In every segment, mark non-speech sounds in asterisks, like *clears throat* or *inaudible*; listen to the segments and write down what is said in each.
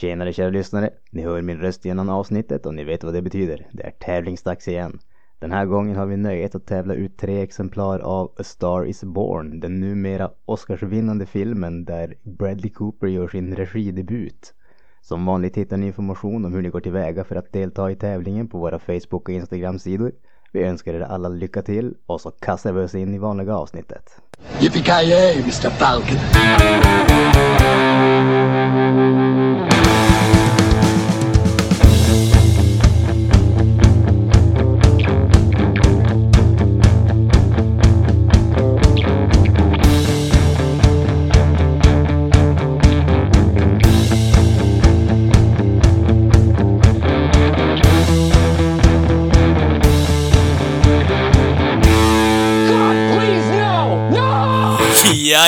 Tjenare kära lyssnare! Ni hör min röst genom avsnittet och ni vet vad det betyder. Det är tävlingsdags igen. Den här gången har vi nöjet att tävla ut tre exemplar av A Star Is Born, den numera Oscarsvinnande filmen där Bradley Cooper gör sin regidebut. Som vanligt hittar ni information om hur ni går tillväga för att delta i tävlingen på våra Facebook och Instagram-sidor. Vi önskar er alla lycka till och så kastar vi oss in i vanliga avsnittet. Yippee-ki-yay, Mr Falcon!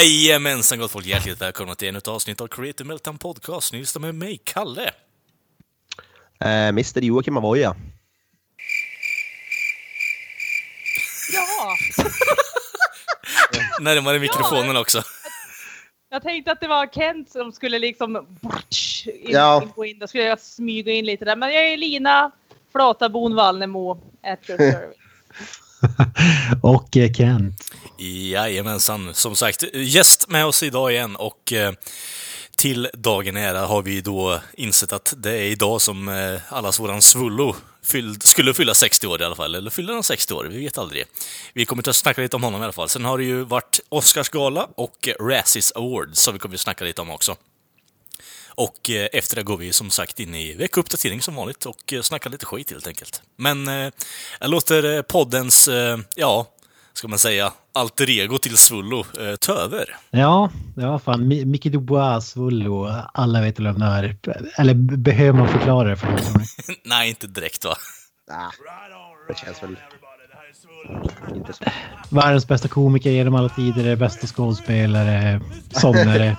Jajamensan gott folk, hjärtligt välkomna till ännu ett avsnitt av Creative Meltdown Podcast. Ni lyssnar med mig, Kalle. Eh, Mr Joakim Avoya. Ja, *laughs* Närmare mikrofonen också. jag tänkte att det var Kent som skulle liksom brutsch, in, Ja. in, gå in. Då skulle jag smyga in lite där. Men jag är Lina Flatabon Wallnemo at your service. *laughs* *laughs* Och eh, Kent. Jajamensan, som sagt, gäst med oss idag igen och eh, till dagen ära har vi då insett att det är idag som eh, allas våran Svullo fylld, skulle fylla 60 år i alla fall, eller fyller han 60 år? Vi vet aldrig. Vi kommer att snacka lite om honom i alla fall. Sen har det ju varit Oscarsgala och Razzies Awards som vi kommer att snacka lite om också. Och eh, efter det går vi som sagt in i veckouppdatering som vanligt och eh, snackar lite skit helt enkelt. Men eh, jag låter poddens, eh, ja, ska man säga, alter ego till Svullo eh, ta över. Ja, ja fan. Mi- Micke Dubois, Svullo, alla vet väl vem det är. Eller behöver man förklara det för någon? *laughs* Nej, inte direkt va? Det känns väl inte så. Världens bästa komiker genom alla tider, bästa skådespelare, sångare.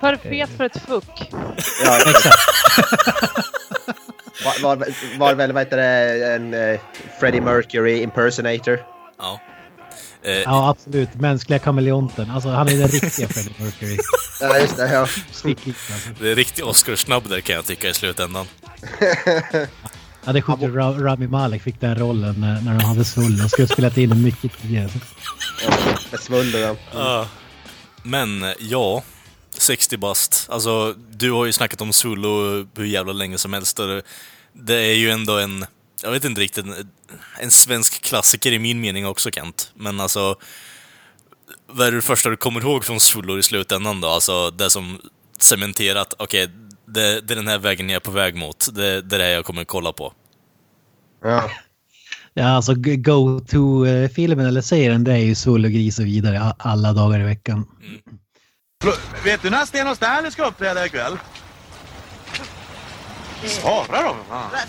För fet för ett fuck. Ja, *laughs* Exakt. *laughs* var, var, var väl vad heter det, en uh, Freddie Mercury impersonator. Ja. Eh, Ja, absolut. Mänskliga kameleonten. Alltså, han är den riktiga Freddie Mercury. *laughs* Ja, just det. Ja. Stickigt, alltså. Det är riktig Oscar-snabb där kan jag tycka i slutändan. Ja, det är sjukt Ra- Rami Malek fick den rollen när, när de hade Svullo. Skulle ha spelat in mycket tidigare. Med Svullo. Ja. Ja. Men eh, ja, 60 bast. Alltså, du har ju snackat om Svullo hur jävla länge som helst. och det- är ju ändå en, jag vet inte riktigt, en, en svensk klassiker i min mening också Kent. Men alltså, vad är det första du kommer ihåg från Svullo i slutändan då? Alltså det som cementerat, okej, det, det är den här vägen jag är på väg mot. Det, det är det här jag kommer kolla på. Ja. Ja, alltså go-to-filmen eller serien det är ju Svullo, Gris och vidare alla dagar i veckan. Vet du när Sten och Stanley ska uppträda ikväll? Svara då!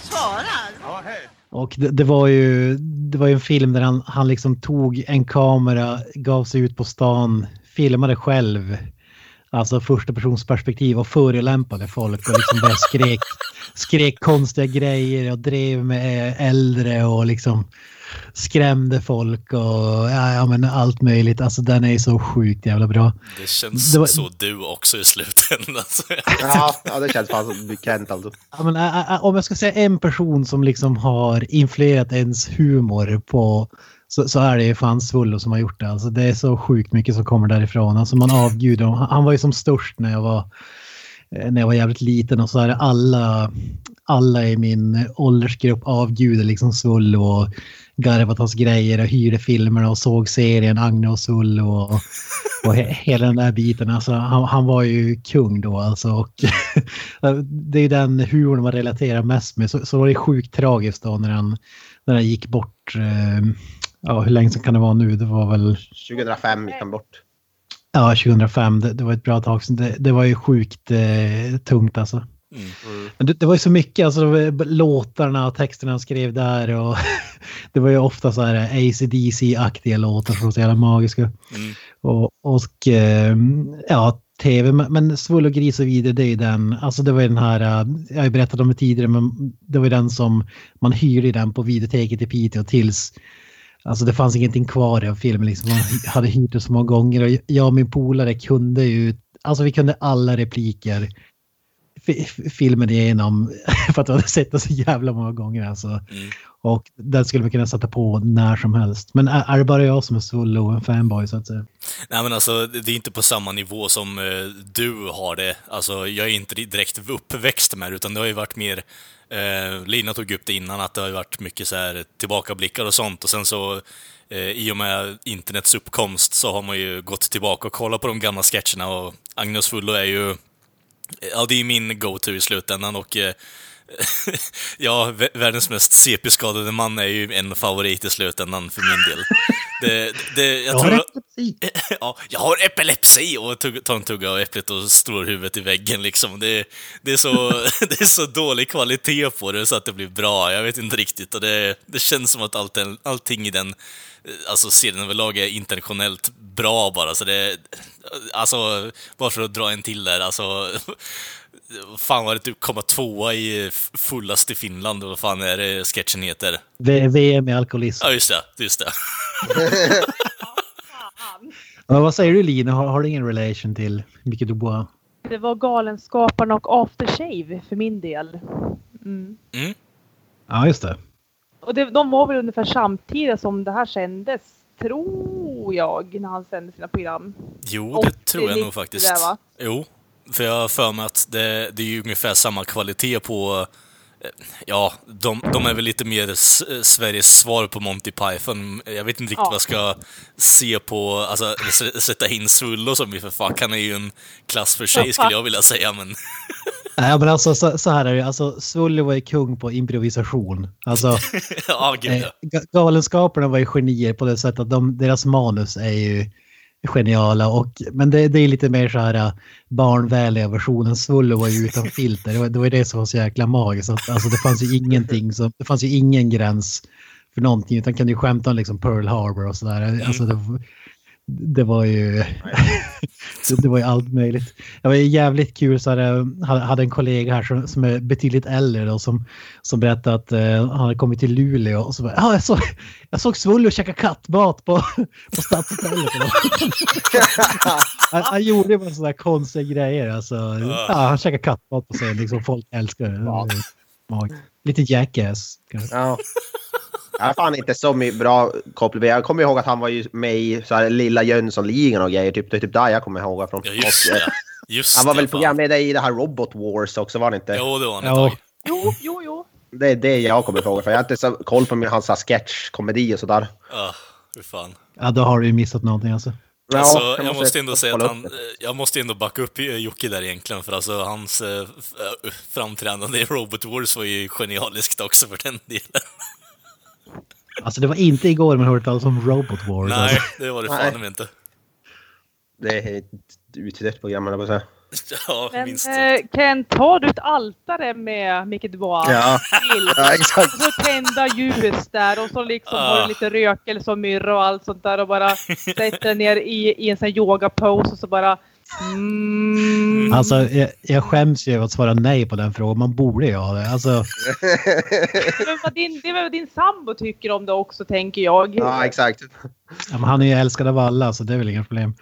Svara? Ja, hej. Och det, det, var ju, det var ju en film där han, han liksom tog en kamera, gav sig ut på stan, filmade själv. Alltså första persons perspektiv och förolämpade folk och liksom bara skrek, skrek konstiga grejer och drev med äldre och liksom skrämde folk och ja, ja men allt möjligt. Alltså den är ju så sjukt jävla bra. Det känns Det var- så du också i slutändan. så jag- Ja, ja, det känns fan som Kent alltså. Ja, men, ä, ä, om jag ska säga en person som liksom har influerat ens humor på så, så är det ju fan Svullo som har gjort det. Alltså, det är så sjukt mycket som kommer därifrån. Alltså, man avgudar han var ju som störst när jag var eh, när jag var jävligt liten och så är det alla, alla i min åldersgrupp avgudar liksom Svullo och garvat hans grejer och hyrde filmerna och såg serien Agne och Svullo och, och he, hela den där biten. Alltså, han, han var ju kung då alltså. Och *laughs* det är den humorn man relaterar mest med. Så, så var det sjukt tragiskt då när han, när han gick bort. Eh, ja, hur länge sedan kan det vara nu? Det var väl 2005 gick han bort. ja, 2005. Det, det var ett bra tag sedan. Det, det var ju sjukt eh, tungt alltså. Mm. Men det, det var ju så mycket, alltså låtarna och texterna han skrev där och *laughs* det var ju ofta så här ACDC-aktiga låtar som var så jävla magiska. Mm. Och, och eh, ja, tv, men, Svull och gris och vidare, det är ju den, alltså det var ju den här, eh, jag har ju berättat om det tidigare, men det var ju den som man hyrde den på videoteket i Piteå tills Alltså det fanns ingenting kvar av filmen, liksom. man hade hyrt det så många gånger och jag och min polare kunde ju, alltså vi kunde alla repliker filmen igenom *laughs* för att jag hade sett den så jävla många gånger. Alltså. Mm. Och den skulle man kunna sätta på när som helst. Men är, är det bara jag som är Svullo en fanboy så att säga? Nej men alltså, det är inte på samma nivå som eh, du har det. Alltså, jag är inte direkt uppväxt med det, utan det har ju varit mer... Eh, Lina tog upp det innan, att det har ju varit mycket så här tillbakablickar och sånt. Och sen så, eh, i och med internets uppkomst, så har man ju gått tillbaka och kollat på de gamla sketcherna. Och Agnes Fullo är ju... Ja, det är min go-to i slutändan och... Eh, *laughs* ja, världens mest CP-skadade man är ju en favorit i slutändan för min del. Det, det, jag Jag har tror... epilepsi. *laughs* Ja, jag har epilepsi och tar en tugga av äpplet och slår huvudet i väggen liksom. Det, det, är så, *laughs* det är så dålig kvalitet på det så att det blir bra. Jag vet inte riktigt. Och det, det känns som att allt, allting i den eh, alltså serien överlag är internationellt bra bara. Så det, alltså, bara för att dra en till där, alltså. Fan var det typ komma tvåa i fullast i Finland, vad fan är det sketchen heter? V- VM i alkoholism. Ja, just det, just det. *laughs* Ja, vad säger du Lina? Har, har du ingen relation till Micke Dubois? Det var Galenskaparna och Aftershave för min del. Mm. Mm. Ja, just det. Och det, de var väl ungefär samtidigt som det här sändes, tror jag, när han sände sina program. Jo, Och det tror jag 90 nog faktiskt. där? Jo, för jag har för mig att det, det är ju ungefär samma kvalitet på... eh, Ja, de, de är väl lite mer s- eh, Sveriges svar på Monty Python. Jag vet inte riktigt Ja. vad jag ska se på, alltså sätta in Svullo som ju för fuck, han är ju en klass för sig skulle jag vilja säga, men... Nej, men alltså så, så här är det. Alltså, Svullo var ju kung på improvisation. Alltså, *laughs* ja, gud eh, ja. Ga- Galenskaparna var ju genier på det sättet att de, deras manus är ju geniala. Och, men det, det är lite mer så här äh, barnvänliga versionen. Svullo var ju *laughs* utan filter. Det var, det var det som var så jäkla magiskt. Alltså, det fanns ju ingenting som, det fanns ju ingen gräns för någonting. Utan kan ju skämta om liksom Pearl Harbor och sådär. Alltså, det, det var ju... *laughs* det, var ju allt möjligt. Det var jävligt kul. Så jag hade- hade en kollega här som, som är betydligt äldre då, som, som berättade att eh, han hade kommit till Luleå och så bara, ja, jag, såg, jag såg Svullo käka kattmat på, på Stadshotellet. han, han gjorde bara sådana konstiga grejer. Alltså, ja, han käkade kattmat på scen. Liksom, folk älskar det. Lite jackass. kanske. Ja. Jag fan inte så my- bra koppling. Jag kommer ihåg att han var ju med i så här, Lilla Jönssonligan och grejer. Typ, det är typ där jag kommer ihåg från. Ja, just eh, det. Just Han var det, väl programledare i det här Robot Wars också, var han inte? Jo, det var han ett Ja. tag. Jo, jo, jo. Det är det jag kommer ihåg. För jag har inte så koll på min, hans sketch-komedi och sådär. Ja, hur fan. Ja, då har du ju missat någonting alltså. Ja, Alltså, jag jag, måste ändå säga att han, det. jag måste ändå backa upp eh, Jocke där egentligen, för alltså hans eh, eh, framträdande i Robot Wars var ju genialiskt också för den delen. Alltså det var inte igår man hörde talas om Robot Wars. Nej, Alltså. det var det fan inte. Det är ett utdött program, höll jag på att säga. Ja, Men minst eh, Kent, har du ett altare med Micke Dubois? Ja. Ja, exakt. Och så tända ljus där och så liksom Ah. har du lite rökelse och myrra och allt sånt där och bara sätter ner i, i en sån här yoga-pose och så bara... Mm. Alltså, jag, jag skäms ju att svara nej på den frågan. Man borde ju ha det. Alltså, väl vad din, det är vad din sambo tycker om det också, tänker jag. Ja, exakt. ja, men han är ju älskad av alla, så det är väl inga problem.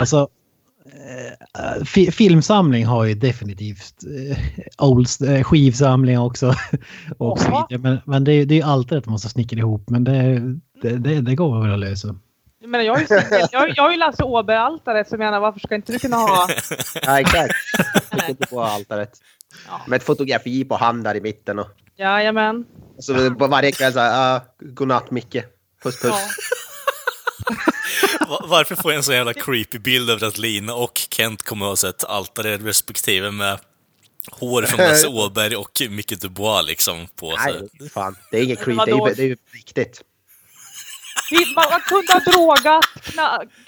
Alltså, eh, fi, filmsamling har ju definitivt eh, old, eh, skivsamling också. och så vidare. Men, men det, är- det är ju alltid att man måste snickra ihop. Men det, det, det, det går väl att lösa. Jag, menar, jag, har ju singel- jag, jag har ju Lasse Åberg-altaret som jag menar, varför ska inte du kunna ha? Ja, exakt. Vilket på altaret. Ja. Med ett fotografi på han där i mitten. Och, Jajamän. så på varje kväll så här, uh, godnatt Micke. Puss puss. Ja. *laughs* Va- Varför får jag en så jävla creepy bild över att Lina och Kent kommer att ha sett altare respektive med hår från Lasse *laughs* Åberg och Micke Dubois liksom på sig. Nej, fan. Det är inget Men creep. Det är, vadå? ju- det är ju riktigt. Vi, man, man kunde ha drogat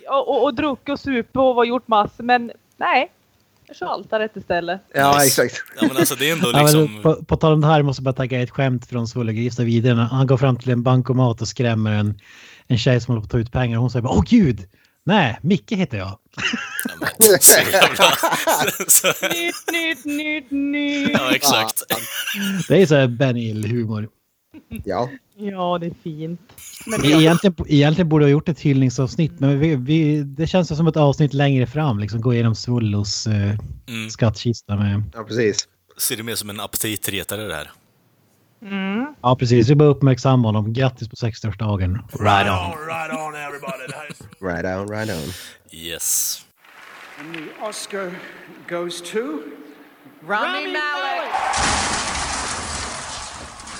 och, och, och druckit och supit och var gjort massor, men nej. Jag kör altaret istället. Ja, exakt. Ja men alltså det är ändå Ja, men liksom... på, på tal om det här måste jag bara tagga ett skämt från Svullegris vidare. Han går fram till en bankomat och skrämmer en, en tjej som håller på att ta ut pengar. Hon säger bara åh gud! Nej, Micke heter jag. Ja, *laughs* Nytt, nytt, nytt, nytt. ja exakt. Det är så här Ben Hill-humor. Ja. Ja, det är fint. Men E- Egentligen, egentligen borde ha gjort ett hyllningsavsnitt, men vi, vi, det känns som ett avsnitt längre fram. Liksom gå igenom Svullos eh, Mm. skattkista med... ja, precis. Ser det mer som en aptitretare det här. Mm. Ja, precis. Vi bara uppmärksamma honom. Grattis på 60-årsdagen. Right on. right on, everybody. Right on, right on. Yes. And the Oscar goes to Rami Malek.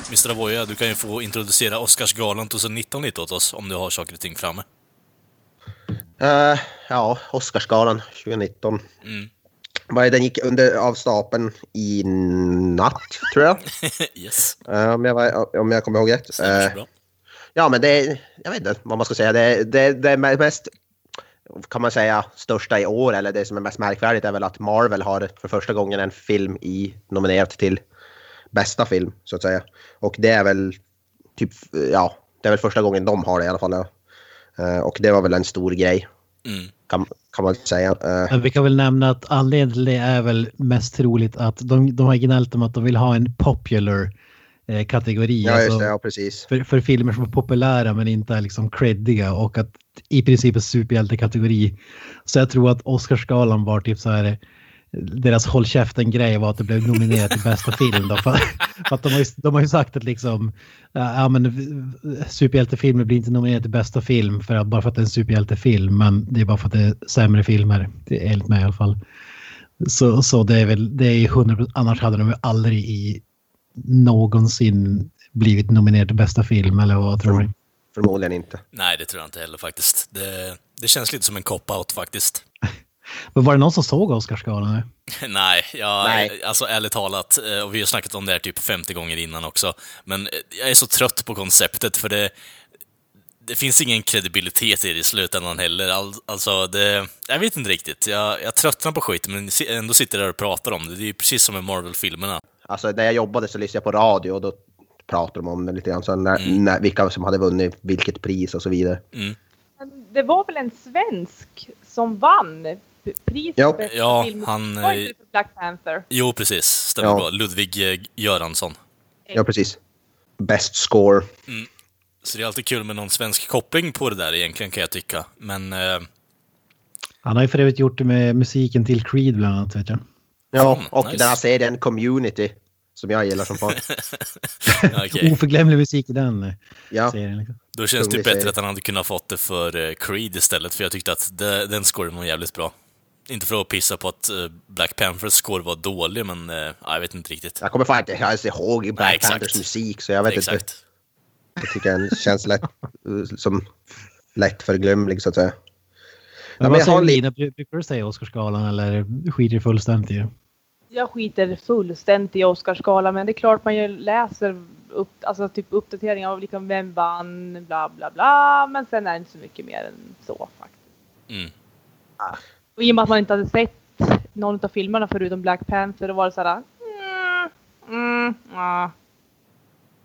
Mr. Avoya, du kan ju få introducera Oscarsgalan 2019 lite åt oss om du har saker och ting framme. Eh, ja, Oscarsgalan 2019. Mm. Den gick under av stapeln i natt, tror jag. *laughs* yes. Eh, om, jag var, om jag kommer ihåg rätt. Bra. Ja, men det är, jag vet inte vad man ska säga. Det, det, det är mest, kan man säga, största i år, eller det som är mest märkvärdigt är väl att Marvel har för första gången en film i nominerat till bästa film, så att säga. Och det är väl typ, ja, det är väl första gången de har det i alla fall. Ja. Eh, Och det var väl en stor grej, Mm. kan, kan man säga. Eh, Men vi kan väl nämna att anledningen till det är väl mest troligt att de, de har gnällt om att de vill ha en popular eh, kategori. Ja, just alltså det, ja precis. för, för filmer som är populära men inte är liksom creddiga och att i princip en superhjältekategori. Så jag tror att Oscarsgalan var typ så här deras håll käften-grej var att det blev nominerat till bästa film. Då, för, för att de, har ju, de har ju sagt att liksom, ja men superhjältefilmer blir inte nominerade till bästa film för att, bara för att det är en superhjältefilm. Men det är bara för att det är sämre filmer, det är enligt mig i alla fall. Så, så det är väl, det är ju 100%, annars hade de ju aldrig i någonsin blivit nominerade till bästa film eller vad tror ni? Förmodligen inte. Nej, det tror jag inte heller faktiskt. Det, det känns lite som en cop-out faktiskt. *laughs* Men var det någon som såg Oscarsgalan? nu? *laughs* Nej, jag, Nej. alltså ärligt talat, eh, och vi har snackat om det här typ 50 gånger innan också, men eh, jag är så trött på konceptet för det, det finns ingen kredibilitet i det i slutändan heller. All, alltså, det, jag vet inte riktigt. Jag, jag tröttnar på skiten, men ändå sitter jag där och pratar om det. Det är ju precis som med Marvel-filmerna. Alltså när jag jobbade så lyssnade jag på radio och då pratade de om det lite grann. Så när, när, vilka som hade vunnit vilket pris och så vidare. Det var väl en svensk som vann p- priset Ja. för Ja, film. han, Var inte eh, för Black Panther. Jo, precis. Stämmer Ja. bra. Ludvig eh, Göransson. Ja, precis. Best score. Så det är alltid kul med någon svensk koppling på det där egentligen, kan jag tycka. Men eh, Han har ju för övrigt gjort det med musiken till Creed bland annat vet jag. Ja, Mm, och nice. den här serien Community. Som jag gillar som fan. *laughs* okej. Oförglömlig musik i den eh, Ja, serien. Liksom. Då känns det bättre serie. att han hade kunnat fått det för eh, Creed istället, för jag tyckte att det, den scoren var jävligt bra. Inte för att pissa på att eh, Black Panthers score var dålig, men eh, ja, jag vet inte riktigt. jag kommer fan inte ens ihåg Black Nej. Panthers musik så jag vet inte. Exakt. Jag tycker den känns lätt, som lätt förglömlig så att säga. Men men vad säger Lina? Bru- Brukar du säga Oscarsgalan eller skiter du fullständigt i det? Jag skiter fullständigt i Oscarsgalan men det är klart man ju läser upp, alltså typ uppdateringar av liksom vem vann, bla bla bla. Men sen är det inte så mycket mer än så faktiskt. Mm. Och i och med att man inte hade sett någon av filmerna förutom Black Panther, då var det såhär... Mm, mm, ja.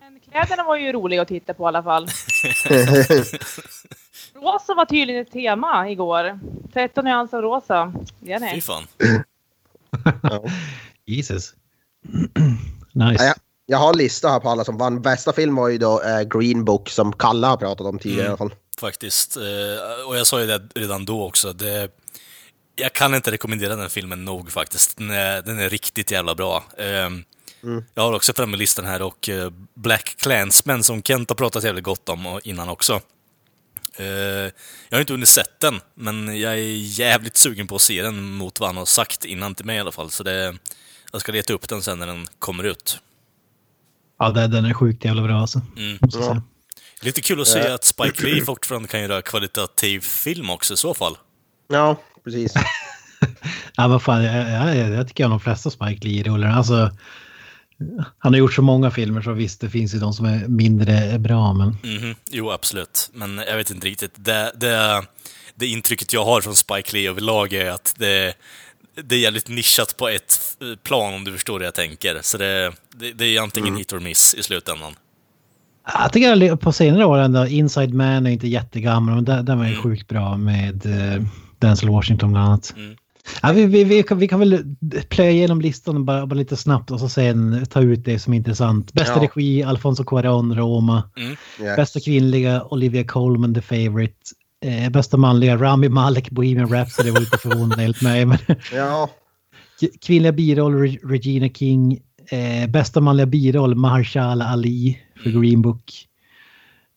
Men kläderna var ju roliga att titta på i alla fall. *laughs* rosa var tydligen ett tema igår. 13 nyanser av rosa. Ja, Fy nej. fan. Ja. *laughs* Jesus. *clears throat* nice. Ja, jag, jag har en lista här på alla som vann. Bästa film var ju då eh, Green Book som Kalle har pratat om tidigare i alla fall. Faktiskt. Eh, Och jag sa ju det redan då också. Det, jag kan inte rekommendera den filmen nog faktiskt. Den är, den är riktigt jävla bra. Eh, Jag har också framme listan här och eh, Black Clansman som Kent har pratat jävligt gott om och- innan också. Eh, Jag har inte hunnit sett den, men jag är jävligt sugen på att se den mot vad han har sagt innan till mig i alla fall. Så det, jag ska leta upp den sen när den kommer ut. Ja, det- den är sjukt jävla bra alltså. Mm. Säga. Lite kul att se att Spike Lee fortfarande kan göra kvalitativ film också i så fall. Ja, precis. *laughs* Ja, vad fan, jag, jag, jag, jag tycker att de flesta Spike Lee-rullar, alltså han har gjort så många filmer så visst, det finns ju de som är mindre bra, men Mhm, Jo, absolut. Men jag vet inte riktigt. Det, det, det intrycket jag har från Spike Lee överlag är att det, det är jävligt nischat på ett plan, om du förstår det jag tänker. Så det, det, det är antingen hit or miss i slutändan. jag tycker på senare år ändå, Inside Man är inte jättegammal, men den, den var ju sjukt bra med uh, Denzel Washington bland annat. Ja, vi, vi, vi, kan, vi kan väl plöja igenom listan bara, bara lite snabbt och så sen ta ut det som är intressant. Bästa Ja. regi, Alfonso Cuarón, Roma. Yes. Bästa kvinnliga, Olivia Colman, The Favourite. Eh, bästa manliga, Rami Malek, Bohemian Rhapsody var lite förvånande enligt mig. Men *laughs* Ja, kvinnliga biroll, Re- Regina King. Eh, bästa manliga biroll, Mahershala Ali för Green Book.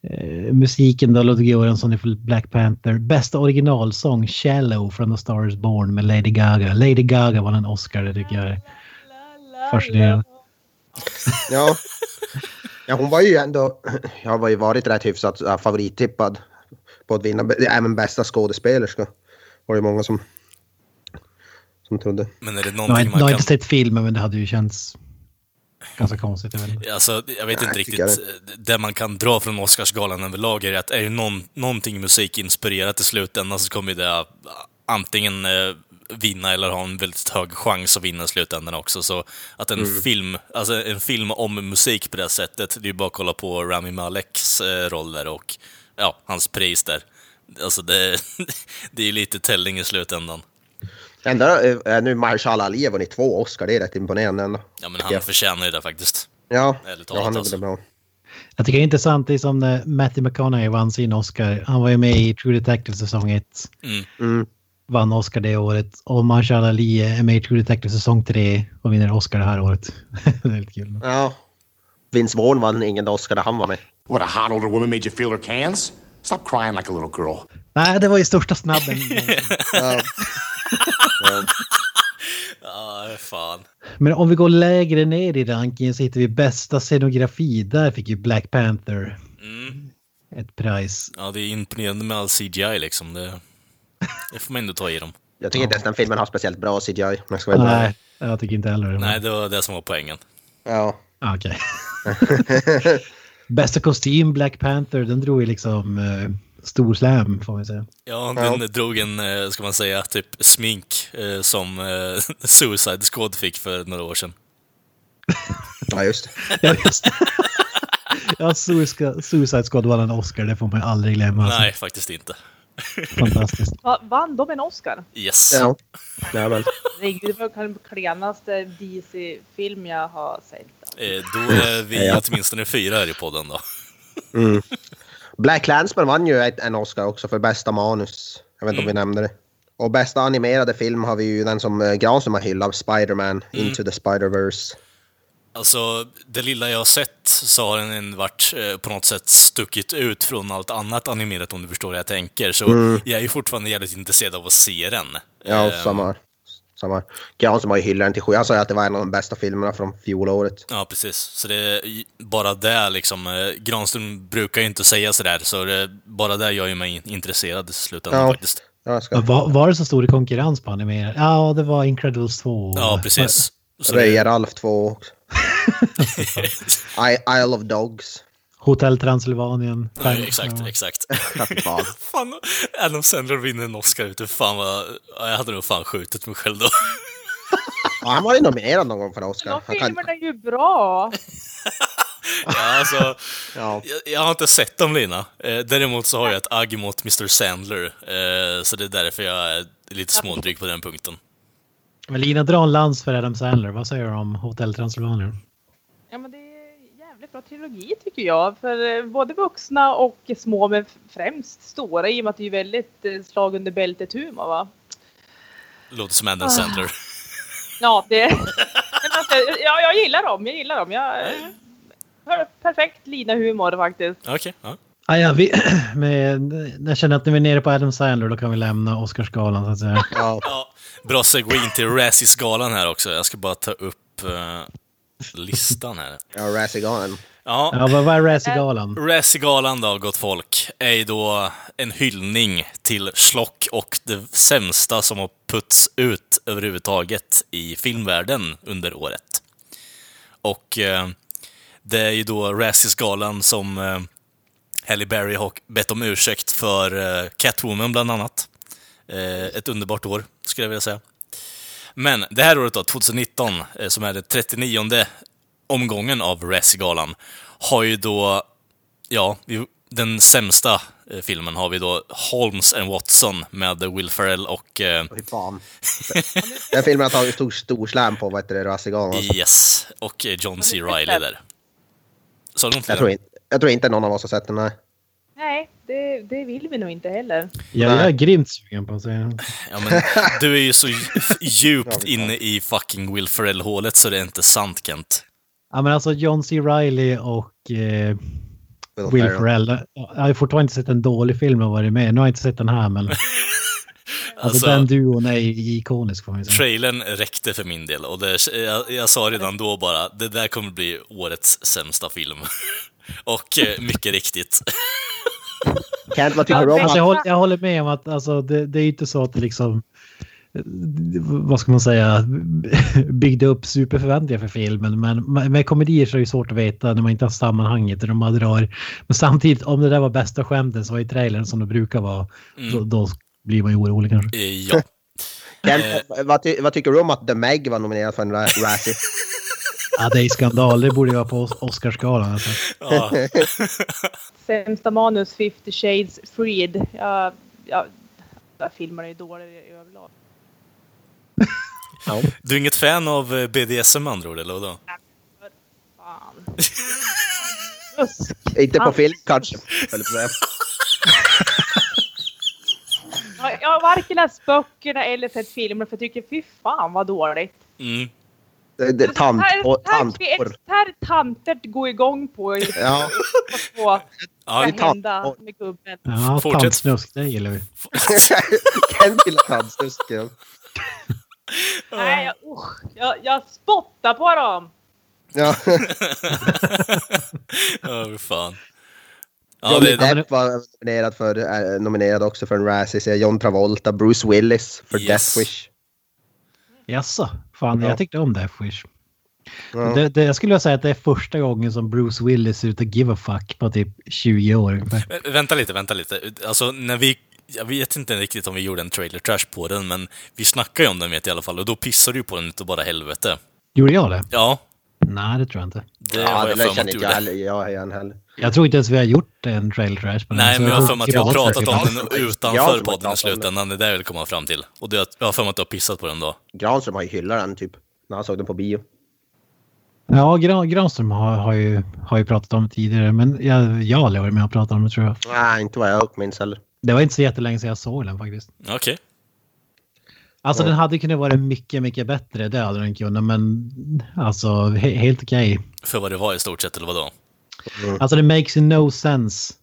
Eh, musiken då, Ludwig Göransson för Black Panther. Bästa originalsång, Shallow från The Star Is Born med Lady Gaga. Lady Gaga var en Oscar, det tycker jag är fascinerande. *laughs* ja. ja, hon var ju ändå, jag har ju varit rätt hyfsat äh, favorittippad på att vinna, även bästa skådespelerska. Var det många som, som trodde. Men är det någonting inte- jag har man inte kan... sett filmen men det hade ju känts ganska konstigt. Jag vet inte. Alltså, jag vet inte Nej, riktigt. tycker Det man kan dra från Oscarsgalan överlag är att är det någon, någonting musikinspirerat i slutändan så kommer det att antingen eh, vinna eller ha en väldigt hög chans att vinna i slutändan också. Så att en film, alltså en film om musik på det sättet, det är ju bara att kolla på Rami Maleks eh, roll där och ja, hans pris där. Alltså det, *laughs* det är ju lite telling i slutändan. Ändå, äh, nu Mahershala Ali har vunnit två Oscar, det är rätt imponerande ändå. Ja, men han Ja. förtjänar ju det faktiskt. Ja, Ärligt ja talat, han är alltså. bra. Jag tycker det är intressant, det är som när Matthew McConaughey vann sin Oscar. Han var ju med i True Detective säsong 1. Mm. Mm. Vann Oscar det året. Och Mahershala Ali är med i True Detective säsong 3 och vinner Oscar det här året. *laughs* det är lite kul. Ja. Vince Vaughn vann ingen Oscar där han var med. What, a hot older woman made you feel her cans? Stop crying like a little girl. Nej, det var ju största snabben. Ja. ja. *laughs* Ja, fan. Men om vi går lägre ner i rankingen så hittar vi bästa scenografi. Där fick ju Black Panther Mm. ett pris. Ja, det är imponerande med all CGI liksom. Det, det får man ändå ta i dem. Jag tycker inte ens den filmen har speciellt bra CGI. jag. Nej, jag tycker inte heller det. Nej, det var det som var poängen. Ja. Ah, Okej. *laughs* Bästa kostym, Black Panther, den drog ju liksom eh, stor slam får man säga. Ja, den drog en, eh, ska man säga, typ smink eh, som eh, *laughs* Suicide Squad fick för några år sedan. *laughs* ja, just det. Ja, just det. *laughs* ja, Suicide, Squad vann en Oscar, det får man aldrig glömma. Alltså. Nej, faktiskt inte. Fantastiskt. Va, vann de en Oscar? Yes. Ja. Ja, väl. Herregud, Det var den klenaste DC-film jag har sett. Eh, då är vi Ja. åtminstone fyra här i podden då. Mm. Black Clansman vann ju en Oscar också för bästa manus. Jag vet inte om vi nämnde det. Och bästa animerade film har vi ju den som eh, Granström har hyllat, Spider-Man Into the Spider-Verse. Alltså, det lilla jag har sett så har den varit eh, på något sätt stuckit ut från allt annat animerat om du förstår vad jag tänker. Så jag är ju fortfarande jävligt intresserad av att se den. Ja, Eh, samma. Samma. Granström har ju hyllat den till sju. Han sa ju att det var en av de bästa filmerna från fjolåret. Ja, precis. Så det är bara det liksom. eh, Granström brukar ju inte säga sådär, så det, bara det gör ju mig intresserad i slutändan Ja. faktiskt. Jag ska... Var, var det så stor konkurrens på animerad? Ja, det var Incredibles 2. Ja, precis. Så Röja det, Ralf 2 också. *laughs* I, Isle of Dogs. Hotell Transylvanien. ja, exakt, Ja. exakt. Ja, fy *laughs* fan. Adam Sandler vinner en Oscar ute. Fan vad... ja, Jag hade nog fan skjutit mig själv då. *laughs* Ja, han var ju nominerad någon gång för Oscar. De Han kan... filmerna är ju bra. *laughs* Ja, alltså, Ja. jag, jag har inte sett dem, Lina. Eh, däremot så har jag ett agg mot Mr Sandler. Eh, så det är därför jag är lite smådryg på den punkten. Men Lina drar en lans för Adam Sandler. Vad säger du om Hotell Transylvanien? Ja, men det är jävligt bra trilogi tycker jag. För eh, både vuxna och små, men främst stora i och med att det är väldigt eh, slag under bältet humor va. Låter som Adam Sandler. Ja, det... *laughs* Alltså, ja, jag gillar dem, jag gillar dem. Jag... per- Perfekt Lina-humor faktiskt. Okej, ja. Ah, ja, vi, *clears throat* med, jag känner att när vi är nere på Adam Sandler då kan vi lämna Oscarsgalan så att säga. Ja. ja. Bra segway in till Razzie-skalan här också. Jag ska bara ta upp eh, listan här. Ja, Razzie Gone. Ja, Ja, vad vad är Razzie-galan? Razzie-galan då, gott folk, är ju då en hyllning till Schlock och det sämsta som har putts ut överhuvudtaget i filmvärlden under året. Och eh, det är ju då Razzies-galan som eh, Halle Berry har bett om ursäkt för eh, Catwoman bland annat. Eh, ett underbart år, skulle jag vilja säga. Men det här året då, 2019, eh, som är det 39 omgången av Razzie-galan, har ju då, ja, den sämsta eh, filmen har vi då Holmes and Watson med Will Ferrell och... Eh, Fy fan. *laughs* Den filmen har tagit stor, stor slam på, vad heter det, Rassigan. Alltså. yes, och eh, John C. Reilly där. Så Jag tror, inte, jag tror inte någon av oss har sett den, nej. Nej, det, det vill vi nog inte heller. Jag, jag är grymt sugen på att se den. Ja, men du är ju så djupt inne i fucking Will Ferrell-hålet så det är inte sant, Kent. Ja, men alltså John C. Reilly och eh, Will Will Ferrell. Jag har fortfarande inte sett en dålig film och varit med. Nu har jag inte sett den här, men *laughs* alltså, Alltså, den duon är ikonisk får man säga. trailern räckte för min del och det, jag, jag sa redan då bara, det där kommer bli årets sämsta film. *laughs* och eh, mycket riktigt. *laughs* Kent, vad tycker du om Alltså, jag, håller, jag håller med om att alltså, det, det är inte så att det liksom vad ska man säga, *laughs* byggde upp superförväntningar för filmen. Men med komedier så är det svårt att veta när man inte har sammanhanget de bara drar. Men samtidigt, om det där var bästa skämten så var ju trailern som det brukar vara. Då, då blir man ju orolig kanske. Eh, ja. Kent, vad, ty, vad tycker du om att The Meg var nominerad för en Ra- Razzie? *laughs* Ja, det är skandal. Det borde ju vara på Os- Oscarsgalan. Alltså. ja. *laughs* Sämsta manus 50 Shades Freed. Ja, ja, där filmer är ju dåliga i överlag. Du är inget fan av eh, BDSM med andra ord, eller vadå? Fan. Fusk. *laughs* inte på film kanske. jag har varken läst böckerna eller sett filmer för jag tycker fy fan vad dåligt. Mm. Det, det, tant, här, och, här, tantporr. här tanter går igång på i- Ja. på Ja, det är ska tant- hända med gubben. Ja, Fortsätt. tantsnusk, det *laughs* gillar vi. Kent gillar tantsnusk. *laughs* Nej, jag, usch, jag, jag spottar på dem! Ja. *laughs* Ja, fy fan. Ja, Johnny det, Depp var nominerad, för, äh, nominerad också för en Razzie. John Travolta, Bruce Willis för Yes. Death Wish. Jaså? Fan, Ja. jag tyckte om Death Wish. Ja. Det, det, jag skulle säga att det är första gången som Bruce Willis ser ut att give a fuck på typ 20 år ungefär. Vä- Vänta lite, vänta lite. Alltså, när vi... Jag vet inte riktigt om vi gjorde en trailer trash på den, men vi snackade ju om den vet jag i alla fall, och då pissade du på den utav bara helvete. Gjorde jag det? Ja, Nej, det tror jag inte. det Ja, har jag för mig känner att jag. Jag igen heller. Jag tror inte ens vi har gjort en trailer trash på den. Nej, men jag har för mig att vi har pratat om den utanför podden i slutändan, det är det jag vill komma fram till. Och det, jag har för mig att du har pissat på den då. Granström har ju hyllat den typ. När han såg den på bio. Ja, Gran, Granström har, har, ju, har ju pratat om det tidigare, men jag, jag har aldrig varit med och pratat om det tror jag. Nej, inte vad jag minns heller. Det var inte så jättelänge sedan jag såg den faktiskt. Okej. Alltså Ja. den hade kunnat vara mycket, mycket bättre, det hade den kunnat, men alltså he, helt okej. För vad det var i stort sett, eller vadå? Alltså det makes no sense.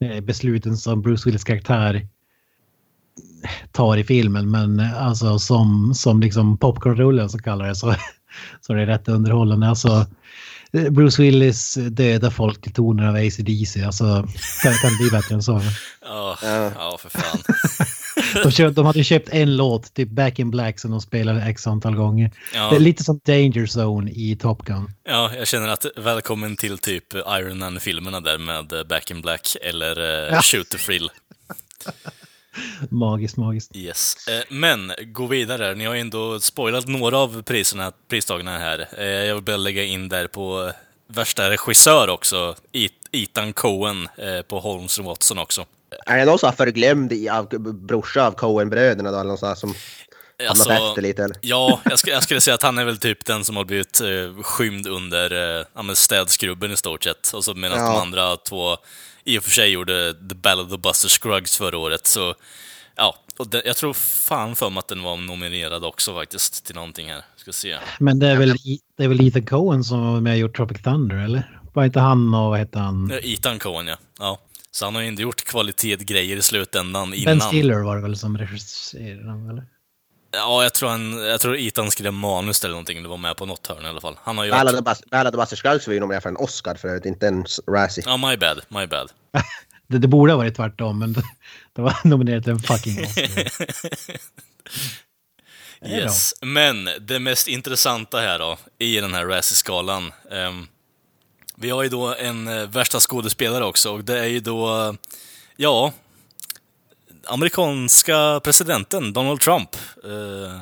eh, Besluten som Bruce Willis karaktär tar i filmen, men alltså som, som liksom popcornrullen så kallar det så, *laughs* så är det rätt underhållande. Alltså Bruce Willis dödar folk till toner av ACDC, alltså kan, kan det bli bättre än så? Ja, Ja. ja för fan. *laughs* De, köpt, de hade köpt en låt, typ Back in Black, som de spelade x antal gånger. Ja. Det är lite som Danger Zone i Top Gun. Ja, jag känner att välkommen till typ Iron Man-filmerna där med eh, Back in Black eller uh, Shoot the Thrill. *laughs* *laughs* Magiskt, magiskt. Yes. Eh, Men, gå vidare. Ni har ju ändå spoilat några av priserna, pristagarna här. Eh, Jag vill bara lägga in där på värsta regissör också, Ethan Cohen eh, på Holmes and Watson också. Är det någon som har förglömd brorsa av Coen-bröderna då? Eller någon sån här som hamnat efter lite eller? Ja, jag, sk- jag skulle säga att han är väl typ den som har blivit eh, skymd under eh, städskrubben i stort sett. Och så medan Ja. de andra två i och för sig gjorde The Ballad of Buster Scruggs förra året. Så ja, och det, jag tror fan för mig att den var nominerad också faktiskt till någonting här. Ska se. Men det är väl, det är väl Ethan Cohen som var med och gjort Tropic Thunder, eller? Var inte han och vad heter han? Ethan Cohen, ja. ja. Så han har ju inte gjort kvalitetsgrejer i slutändan Ben innan. Stiller var det väl som regisserade, eller? Ja, jag tror, han, jag tror Ethan skrev manus eller någonting, eller var med på något hörn i alla fall. Han har ju Ballad varit... Buster Scruggs var ju nominerad för en Oscar för övrigt, inte en Razzie. Ja, my bad, my bad. *laughs* Det, det borde ha varit tvärtom, men det, *laughs* det var nominerat till en fucking Oscar. Det *laughs* Yes. Men det mest intressanta här då, i den här Razzie-skalan. ehm, vi har ju då en eh, värsta skådespelare också och det är ju då, ja, amerikanska presidenten Donald Trump. Eh,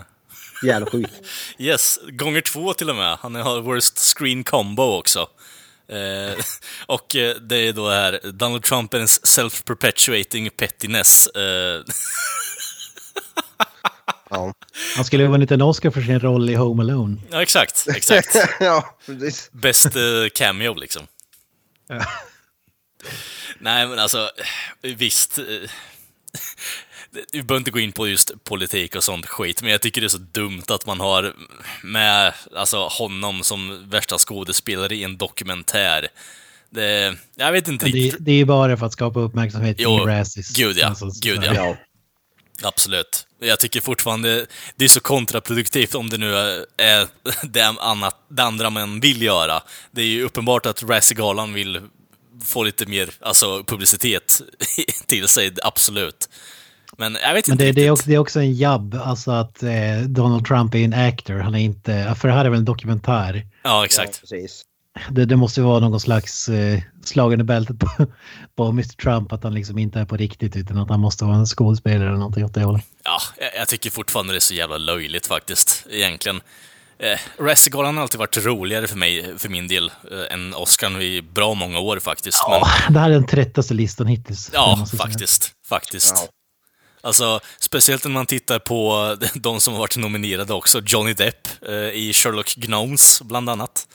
Jävla sjukt. *laughs* yes, gånger två till och med. Han har worst screen combo också. Eh, och eh, det är då här, Donald Trump and his self-perpetuating pettiness. Eh, Ja, Han skulle ha vunnit en Oscar för sin roll i Home Alone. ja, exakt, exakt. *laughs* ja precis. Bäst eh, cameo liksom. Nej, men alltså, visst. Vi behöver inte gå in på just politik och sånt skit, men jag tycker det är så dumt att man har med alltså, honom som värsta skådespelare i en dokumentär. Det, jag vet inte Men det, riktigt. det är bara för att skapa uppmärksamhet Jo, kring Razzies. gud ja, Alltså, så- gud så- ja. Absolut. Jag tycker fortfarande det är så kontraproduktivt om det nu är det, annat, det andra man vill göra. Det är ju uppenbart att Razzie-galan vill få lite mer alltså, publicitet *laughs* till sig, absolut. Men jag vet Men inte det, det, är riktigt. också, det är också en jabb, alltså att eh, Donald Trump är en actor. Han är inte, för det här är väl en dokumentär. Ja, exakt. precis. Det, det måste ju vara någon slags eh, slagen i bältet på, *laughs* på Mr Trump att han liksom inte är på riktigt utan att han måste vara en skådespelare eller någonting åt det hållet. Ja, jag, jag tycker fortfarande det är så jävla löjligt faktiskt, egentligen. Eh, Razzie-galan har alltid varit roligare för mig, för min del, eh, än Oscar i bra många år faktiskt. Men, Ja, det här är den tröttaste listan hittills. Ja, jag säga. faktiskt. Faktiskt. Alltså, speciellt när man tittar på *laughs* de som har varit nominerade också. Johnny Depp eh, i Sherlock Gnomes, bland annat.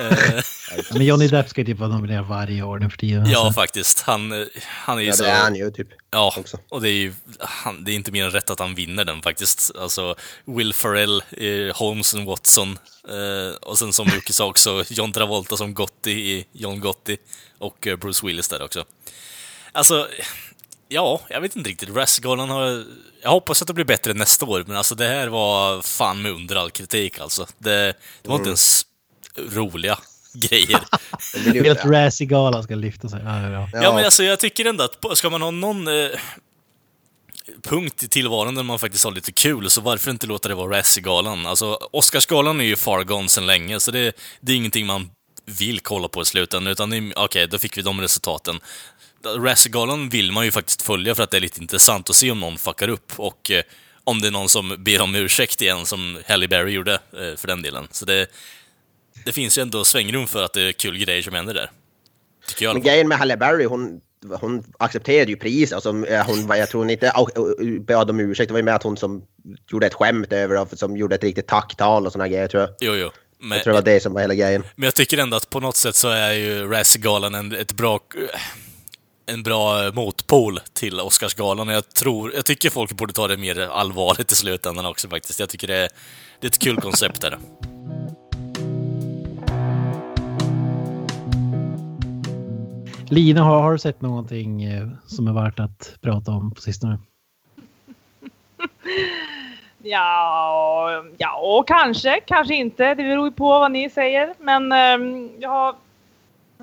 Eh, Men Johnny Depp ska ju typ vara nominerad varje år nu för tiden. ja, alltså. faktiskt. Han, han är ju Ja, så... det är han ju typ. Ja, också. och det är ju han, det är inte mer än rätt att han vinner den faktiskt. Alltså, Will Ferrell, eh, Holmes and Watson, eh, och sen som Jocke sa också, John Travolta som Gotti i John Gotti, och eh, Bruce Willis där också. Alltså, ja, jag vet inte riktigt. Razzie-galan har... Jag hoppas att det blir bättre nästa år, men alltså det här var fan med under all kritik alltså. Det, det var inte ens roliga grejer. *laughs* Jag ju- vill att Razzie-galan ska lyfta sig. Ja, ja, ja. Ja, men alltså jag tycker ändå att ska man ha någon eh, punkt i tillvaron där man faktiskt har lite kul, så varför inte låta det vara Razzie-galan? Alltså, Oscarsgalan är ju far gone sedan länge, så det, det är ingenting man vill kolla på i slutändan, utan okej, då fick vi de resultaten. Razzie-galan vill man ju faktiskt följa för att det är lite intressant att se om någon fuckar upp och eh, om det är någon som ber om ursäkt igen, som Halle Berry gjorde eh, för den delen. Så det, det finns ju ändå svängrum för att det är kul grejer som händer där. Tycker jag. Men grejen med Halle Berry, hon, hon accepterade ju pris. Alltså, eh, hon, jag tror hon inte bad om ursäkt. Det var ju med att hon som gjorde ett skämt över som gjorde ett riktigt tacktal och såna grejer tror jag. Jo, jo. Men, Jag tror det var det som var hela grejen. Men jag tycker ändå att på något sätt så är ju Razzie-galan en, ett bra, en bra motpol till Oscarsgalan. Jag, tror, jag tycker folk borde ta det mer allvarligt i slutändan också faktiskt. Jag tycker det det är ett kul koncept där. Lina, har, har du sett någonting eh, som är värt att prata om på sistone? *laughs* Ja, ja, och kanske, kanske inte. Det beror ju på vad ni säger. Men um, jag har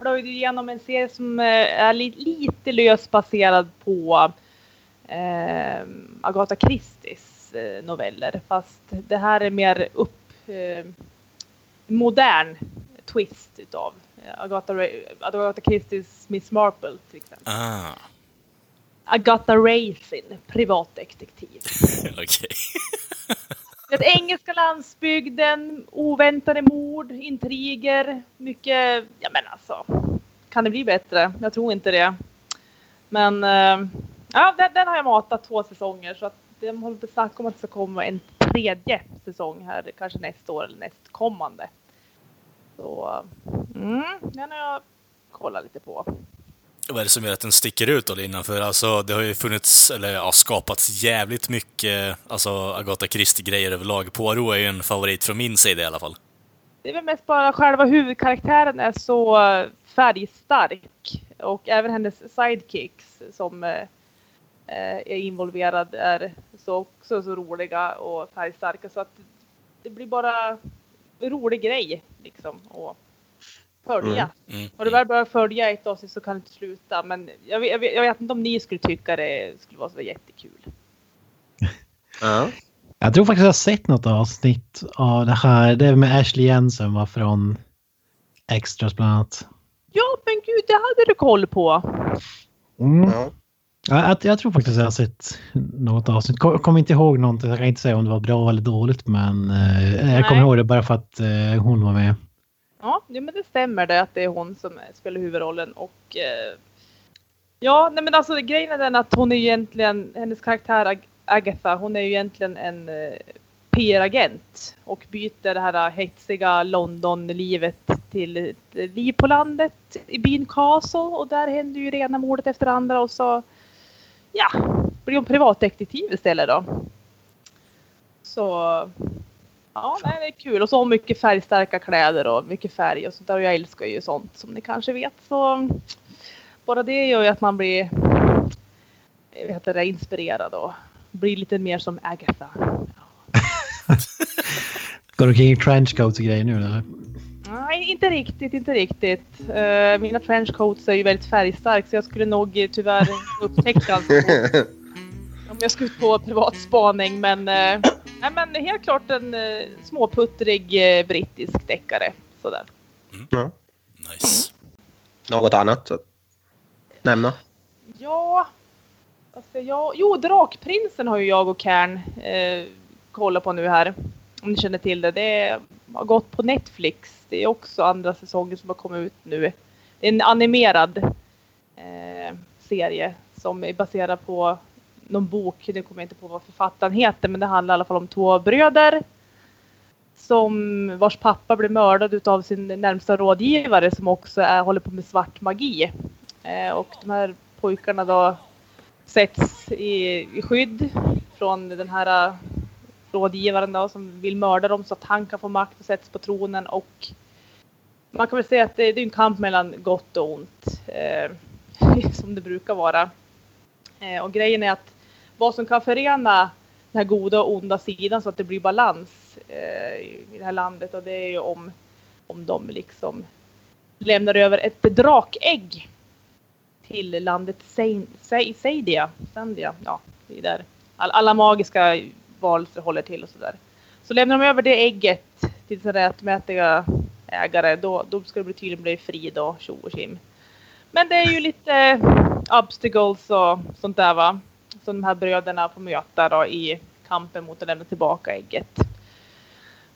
plöjt igenom en serie som uh, är li lite löst baserad på uh, Agatha Christies uh, noveller. Fast det här är mer upp modern twist utav Agatha, Ra- Agatha Christies Miss Marple till exempel. Ah, Agatha Raisin, privatdetektiv. *laughs* okej. *laughs* Den engelska landsbygden, oväntade mord, intriger, mycket, ja men alltså. Kan det bli bättre? Jag tror inte det. Men eh, ja, den, den har jag matat två säsonger så att de håller på att snacka om att det ska komma en tredje säsong här, kanske nästa år eller nästkommande. Så mm, den har jag kollat lite på. Vad är det som gör att den sticker ut då, Lina? För alltså, det har ju funnits, eller ja, skapats jävligt mycket alltså, Agatha Christie-grejer överlag. Poirot är ju en favorit från min sida i alla fall. Det är väl mest bara själva huvudkaraktären är så färgstark och även hennes sidekicks som eh, eh, är involverad är så också så roliga och färgstarka så att det blir bara rolig grej liksom att följa. Mm. Har du väl börjat följa ett avsnitt så kan du inte sluta men jag vet, jag, jag vet inte om ni skulle tycka det skulle vara så jättekul. *laughs* Ja. Jag tror faktiskt jag har sett något avsnitt av det här. Det är med Ashley Jensen var från Extras bland annat. Ja men gud det hade du koll på. Mm. Ja. Ja, jag, jag tror faktiskt jag har sett något avsnitt. Kom, kommer inte ihåg någonting. Jag kan inte säga om det var bra eller dåligt men eh, jag kommer ihåg det bara för att eh, hon var med. Ja, men det stämmer det att det är hon som spelar huvudrollen och eh, ja, nej men alltså grejen är den att hon är egentligen, hennes karaktär Ag- Agatha, hon är ju egentligen en eh, PR-agent och byter det här hetsiga London-livet till ett liv på landet i byn Castle och där händer ju rena mordet efter andra och så ja, blir hon privatdetektiv istället då. Så ja, nej, det är kul och så mycket färgstarka kläder och mycket färg och sånt där och jag älskar ju sånt som ni kanske vet så bara det gör ju att man blir vad heter det, inspirerad och blir lite mer som Agatha. *laughs* Går du omkring i trenchcoats och grejer nu eller? Nej, inte riktigt, inte riktigt. Eh, mina trenchcoats är ju väldigt färgstark så jag skulle nog tyvärr upptäcka allt *laughs* om jag skulle ut på privat spaning. Men, eh, nej, men helt klart en uh, småputtrig eh, brittisk deckare. Sådär. Ja. Nice. Något annat att nämna? Ja, alltså jag, jo Drakprinsen har ju jag och Kern kollat på nu här. Om ni känner till det. Det har gått på Netflix. Det är också andra säsongen som har kommit ut nu. Det är en animerad eh, serie som är baserad på någon bok. Nu kommer jag inte på vad författaren heter men det handlar i alla fall om två bröder. Som vars pappa blev mördad av sin närmsta rådgivare som också är, håller på med svart magi. Eh, och de här pojkarna då sätts i, i skydd från den här eh, rådgivaren då som vill mörda dem så att han kan få makt och sätts på tronen och man kan väl säga att det, det är en kamp mellan gott och ont eh, *laughs* som det brukar vara. Eh, och grejen är att vad som kan förena den här goda och onda sidan så att det blir balans eh, i det här landet och det är ju om, om de liksom lämnar över ett drakägg till landet Sein- Seidia. Sandia. Ja, det är där all, alla magiska varelser håller till och sådär. Så lämnar de över det ägget till sin rättmätiga ägare då, då ska det tydligen bli frid och tjo och tjim. Men det är ju lite obstacles och sånt där va. Som de här bröderna får möta då i kampen mot att lämna tillbaka ägget.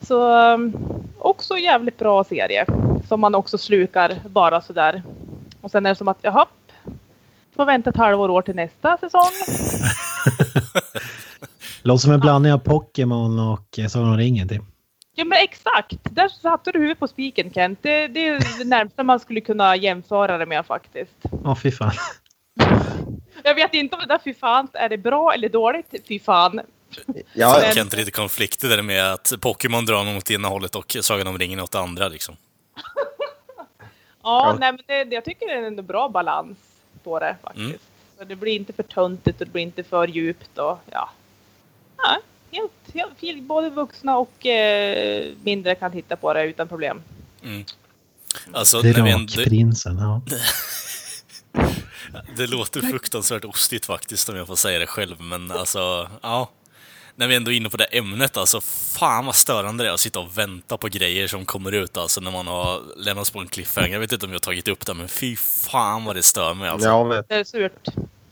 Så um, också jävligt bra serie. Som man också slukar bara sådär. Och sen är det som att jaha, får vänta ett halvår år till nästa säsong. *laughs* Låter som en blandning av Pokémon och eh, Sagan om ringen typ. Ja men exakt! Där satte du huvudet på spiken Kent. Det, det är det närmsta man skulle kunna jämföra det med faktiskt. Ja, fy fan. Jag vet inte om det där fy fan, är det bra eller dåligt? Fy fan. Ja, Jag känner lite konflikter där med att Pokémon drar något åt ena hållet och Sagan om ringen åt andra liksom. *laughs* Ja, Ja. nej men det, det- jag tycker det är en bra balans på det faktiskt. Mm. Så det blir inte för töntigt och det blir inte för djupt och ja. ja både vuxna och eh, mindre kan titta på det utan problem. Mm. Alltså, Drakprinsen, ja. *laughs* det låter fruktansvärt ostigt faktiskt om jag får säga det själv, men alltså, ja. När vi ändå är inne på det ämnet, alltså fan vad störande det är att sitta och vänta på grejer som kommer ut alltså när man har lämnats på en cliffhanger. Jag vet inte om jag har tagit upp det, men fy fan vad det stör mig alltså. ja, men, Det är surt.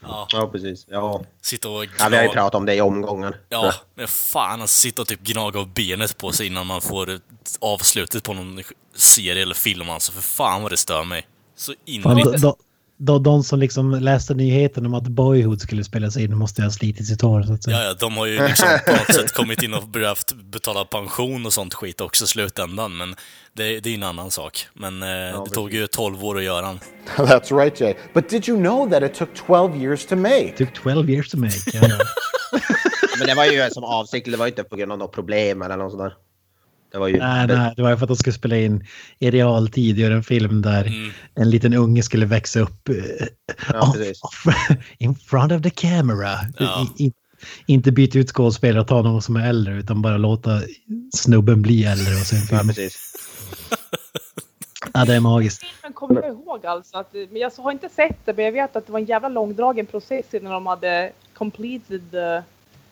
Ja, ja precis. Ja. sitta och ja, vi har ju pratat om det i omgången. ja, men fan att sitta och typ gnaga av benet på sig innan man får avslutet på någon serie eller film alltså. För fan vad det stör mig. Så innerligt. De, de, som liksom läste nyheten om att Boyhood skulle spelas in måste ha slitit sitt hår så att säga. Ja, ja, de har ju liksom på något sätt kommit in och behövt betala pension och sånt skit också i slutändan, men det, det är en annan sak. Men eh, det tog ju 12 år att göra den. *laughs* That's right, Jay. But did you know that it took 12 years to make? It took 12 years to make. Ja, *laughs* ja. Men det var ju som avsikt, det var ju inte på grund av något problem eller något sånt där. Det var ju... Nej, nej, det var ju för att de skulle spela in i realtid, göra en film där Mm. en liten unge skulle växa upp eh, Ja, off, off, *laughs* in front of the camera. Ja. I, i, inte byta ut skådespelare och ta någon som är äldre utan bara låta snubben bli äldre och sen Ja, film. precis. Ja, det är magiskt. filmen kommer jag ihåg alltså. Att, men jag har inte sett det, men jag vet att det var en jävla långdragen process innan de hade completed the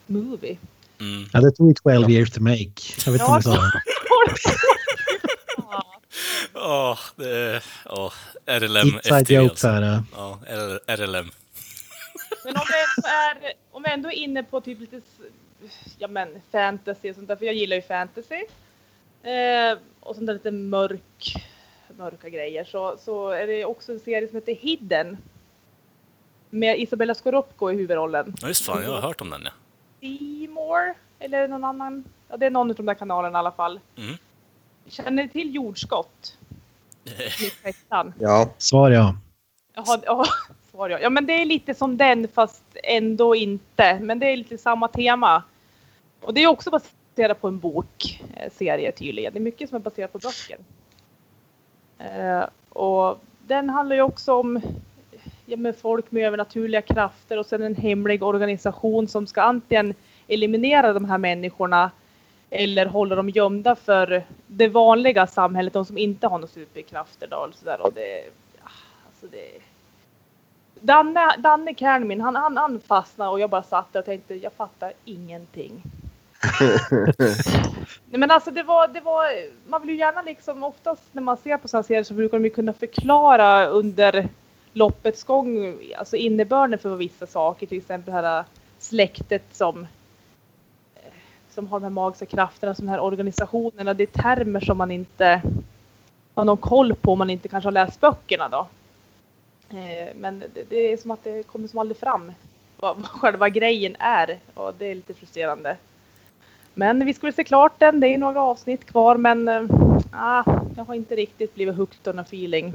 movie. Mm. Ja, det tog ju 12 years to make. Jag vet inte om jag sa. Åh, det är... Åh, RLM Inside FTV alltså. så här. Ja, R- RLM. Men om vi ändå är, om ändå är inne på typ lite ja, men, fantasy och sånt där, för jag gillar ju fantasy. Eh, och sånt där lite mörk mörka grejer så, så är det också en serie som heter Hidden. Med Isabella Scorupco i huvudrollen. Ja, just fan, jag har hört om den ja. Seymour eller någon annan. Ja, det är någon av de där kanalerna i alla fall. Mm. Känner ni till jordskott? *laughs* Ja. Svar ja. Jaha, ja, *laughs* svar ja. Ja, men det är lite som den fast ändå inte. Men det är lite samma tema. Och det är också baserat på en bok, eh, serie tydligen. Det är mycket som är baserat på böcker. Eh, och den handlar ju också om med folk med övernaturliga krafter och sen en hemlig organisation som ska antingen eliminera de här människorna eller hålla dem gömda för det vanliga samhället, de som inte har några superkrafter. Då, och så där. Och det, ja, alltså det, Danne, Danne Kärnmin, han, han, han fastnade och jag bara satt där och tänkte jag fattar ingenting. *laughs* Nej men alltså det var, det var, man vill ju gärna liksom oftast när man ser på sådana serier så brukar de ju kunna förklara under loppets gång, alltså innebörden för vissa saker, till exempel det här släktet som eh, som har de här magiska krafterna, som de här organisationerna, det är termer som man inte har någon koll på om man inte kanske har läst böckerna då. Eh, men det, är som att det kommer som aldrig fram vad, själva grejen är och det är lite frustrerande. Men vi skulle se klart den, det är några avsnitt kvar men eh, ah, jag har inte riktigt blivit hooked on a feeling.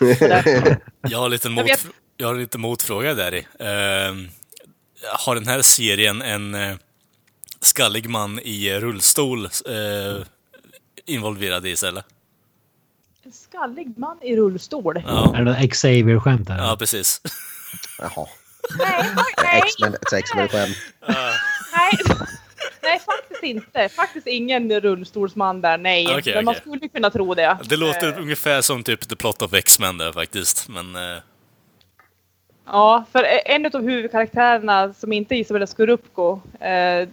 *laughs* Jag har lite, mot, jag har lite motfråga där i. Ehm, har den här serien en uh, skallig man i rullstol eh, involverad i sig eller? En skallig man i rullstol. Ja, Är det Xavier-skämt där? ja precis. Jaha. *laughs* Nej, nej, X-Men-skämt. nej. Nej, faktiskt inte. Faktiskt ingen rullstolsman där, nej. Okej, Men man okej. skulle kunna tro det. Det låter Eh, ungefär som typ The Plot of X-Men där faktiskt, men... eh, Ja, för en av huvudkaraktärerna som inte är Isabella Scorupco, eh,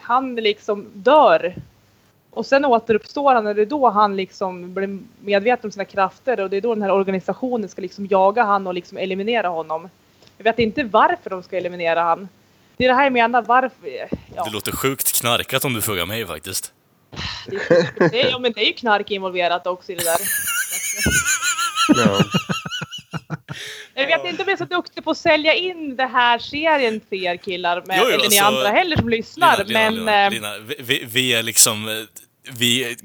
han liksom dör. Och sen återuppstår han och det är då han liksom blir medveten om sina krafter och det är då den här organisationen ska liksom jaga han och liksom eliminera honom. Jag vet inte varför de ska eliminera han. Det är det här jag menar, varför... Ja, Det låter sjukt knarkat om du frågar mig faktiskt. det, är, ja men det är ju knark involverat också i det där. Ja. Jag vet inte om jag är så duktig på att sälja in det här serien till er killar, med, Jo, jo, eller ni alltså, andra heller som lyssnar. Lina, Lina, men Lina, eh, Lina, vi, vi, är liksom... eh, Vi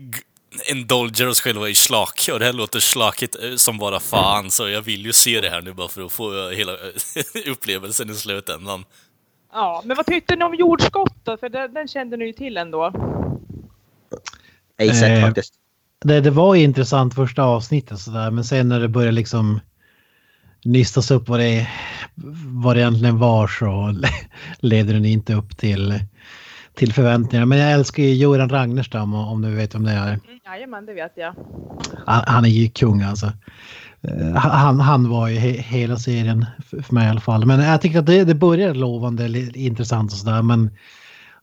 indulger oss själva i slak, och det här låter slakigt eh, som bara fan, så jag vill ju se det här nu bara för att få hela *laughs* upplevelsen i slutändan. Ja, men vad tyckte ni om jordskott då? För den, den kände ni ju till ändå. Ej sett Eh, faktiskt. Det, det var ju intressant första avsnittet sådär, men sen när det började liksom nystas upp vad det, vad det egentligen var så *laughs* leder den inte upp till, till förväntningarna. Men jag älskar ju Göran Ragnerstam om du vet om det är. Jajamän, det vet jag. Han, han är ju kung alltså. Eh, Han, han var ju he, hela serien för, mig i alla fall. Men jag tyckte att det, det började lovande, intressant och sådär. Men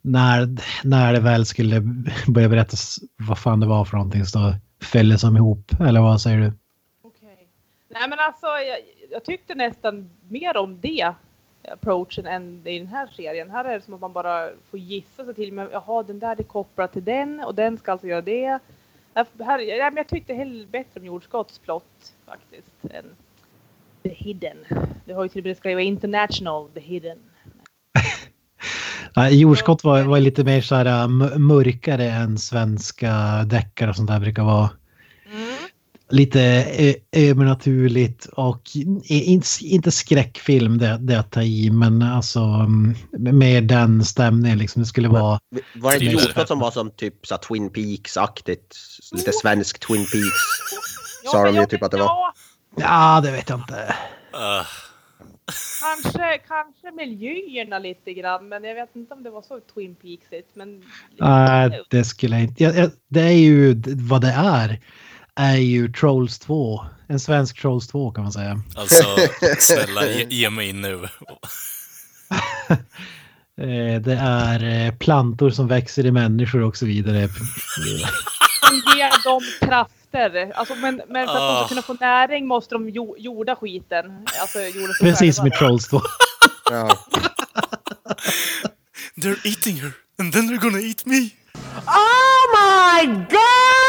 när, när det väl skulle börja berättas vad fan det var för någonting så föll det som ihop. Eller vad säger du? Okej. Nej men alltså, jag, jag tyckte nästan mer om det approachen än i den här serien. Här är det som att man bara får gissa sig till. Men jaha, den där är kopplad till den och den ska alltså göra det. Här, här, ja, men jag tyckte hellre bättre om Jordskotts plott faktiskt. Än The Hidden. Det har ju till och med skrivit International The Hidden. *laughs* Nej, Jordskott var, var lite mer så här äh, mörkare än svenska deckare och sånt där brukar vara. Lite ö- övernaturligt och inte skräckfilm det, det att ta i men alltså mm, med den stämningen liksom. Det skulle vara Var det inte. Jordskott som var som typ så Twin Peaks-aktigt? Lite svensk Twin Peaks. Ja, Sa men de ju typ att det var. Ja, det vet jag inte. Uh, kanske, kanske miljöerna lite grann. Men jag vet inte om det var så Twin Peaksigt. Men Nej, det skulle jag inte. Ja, ja, det är ju vad det är. Är ju Trolls 2. En svensk Trolls 2 kan man säga. alltså, *laughs* snälla, ge, ge mig in nu. *laughs* Eh, Det är eh, plantor som växer i människor och så vidare. som ger dem krafter. Alltså, men, men för att de Ah. ska kunna få näring måste de jo, jorda skiten. Alltså, jorda Precis som i. Trolls 2. Ja. *laughs* They're eating her, and then they're gonna eat me. Oh my god!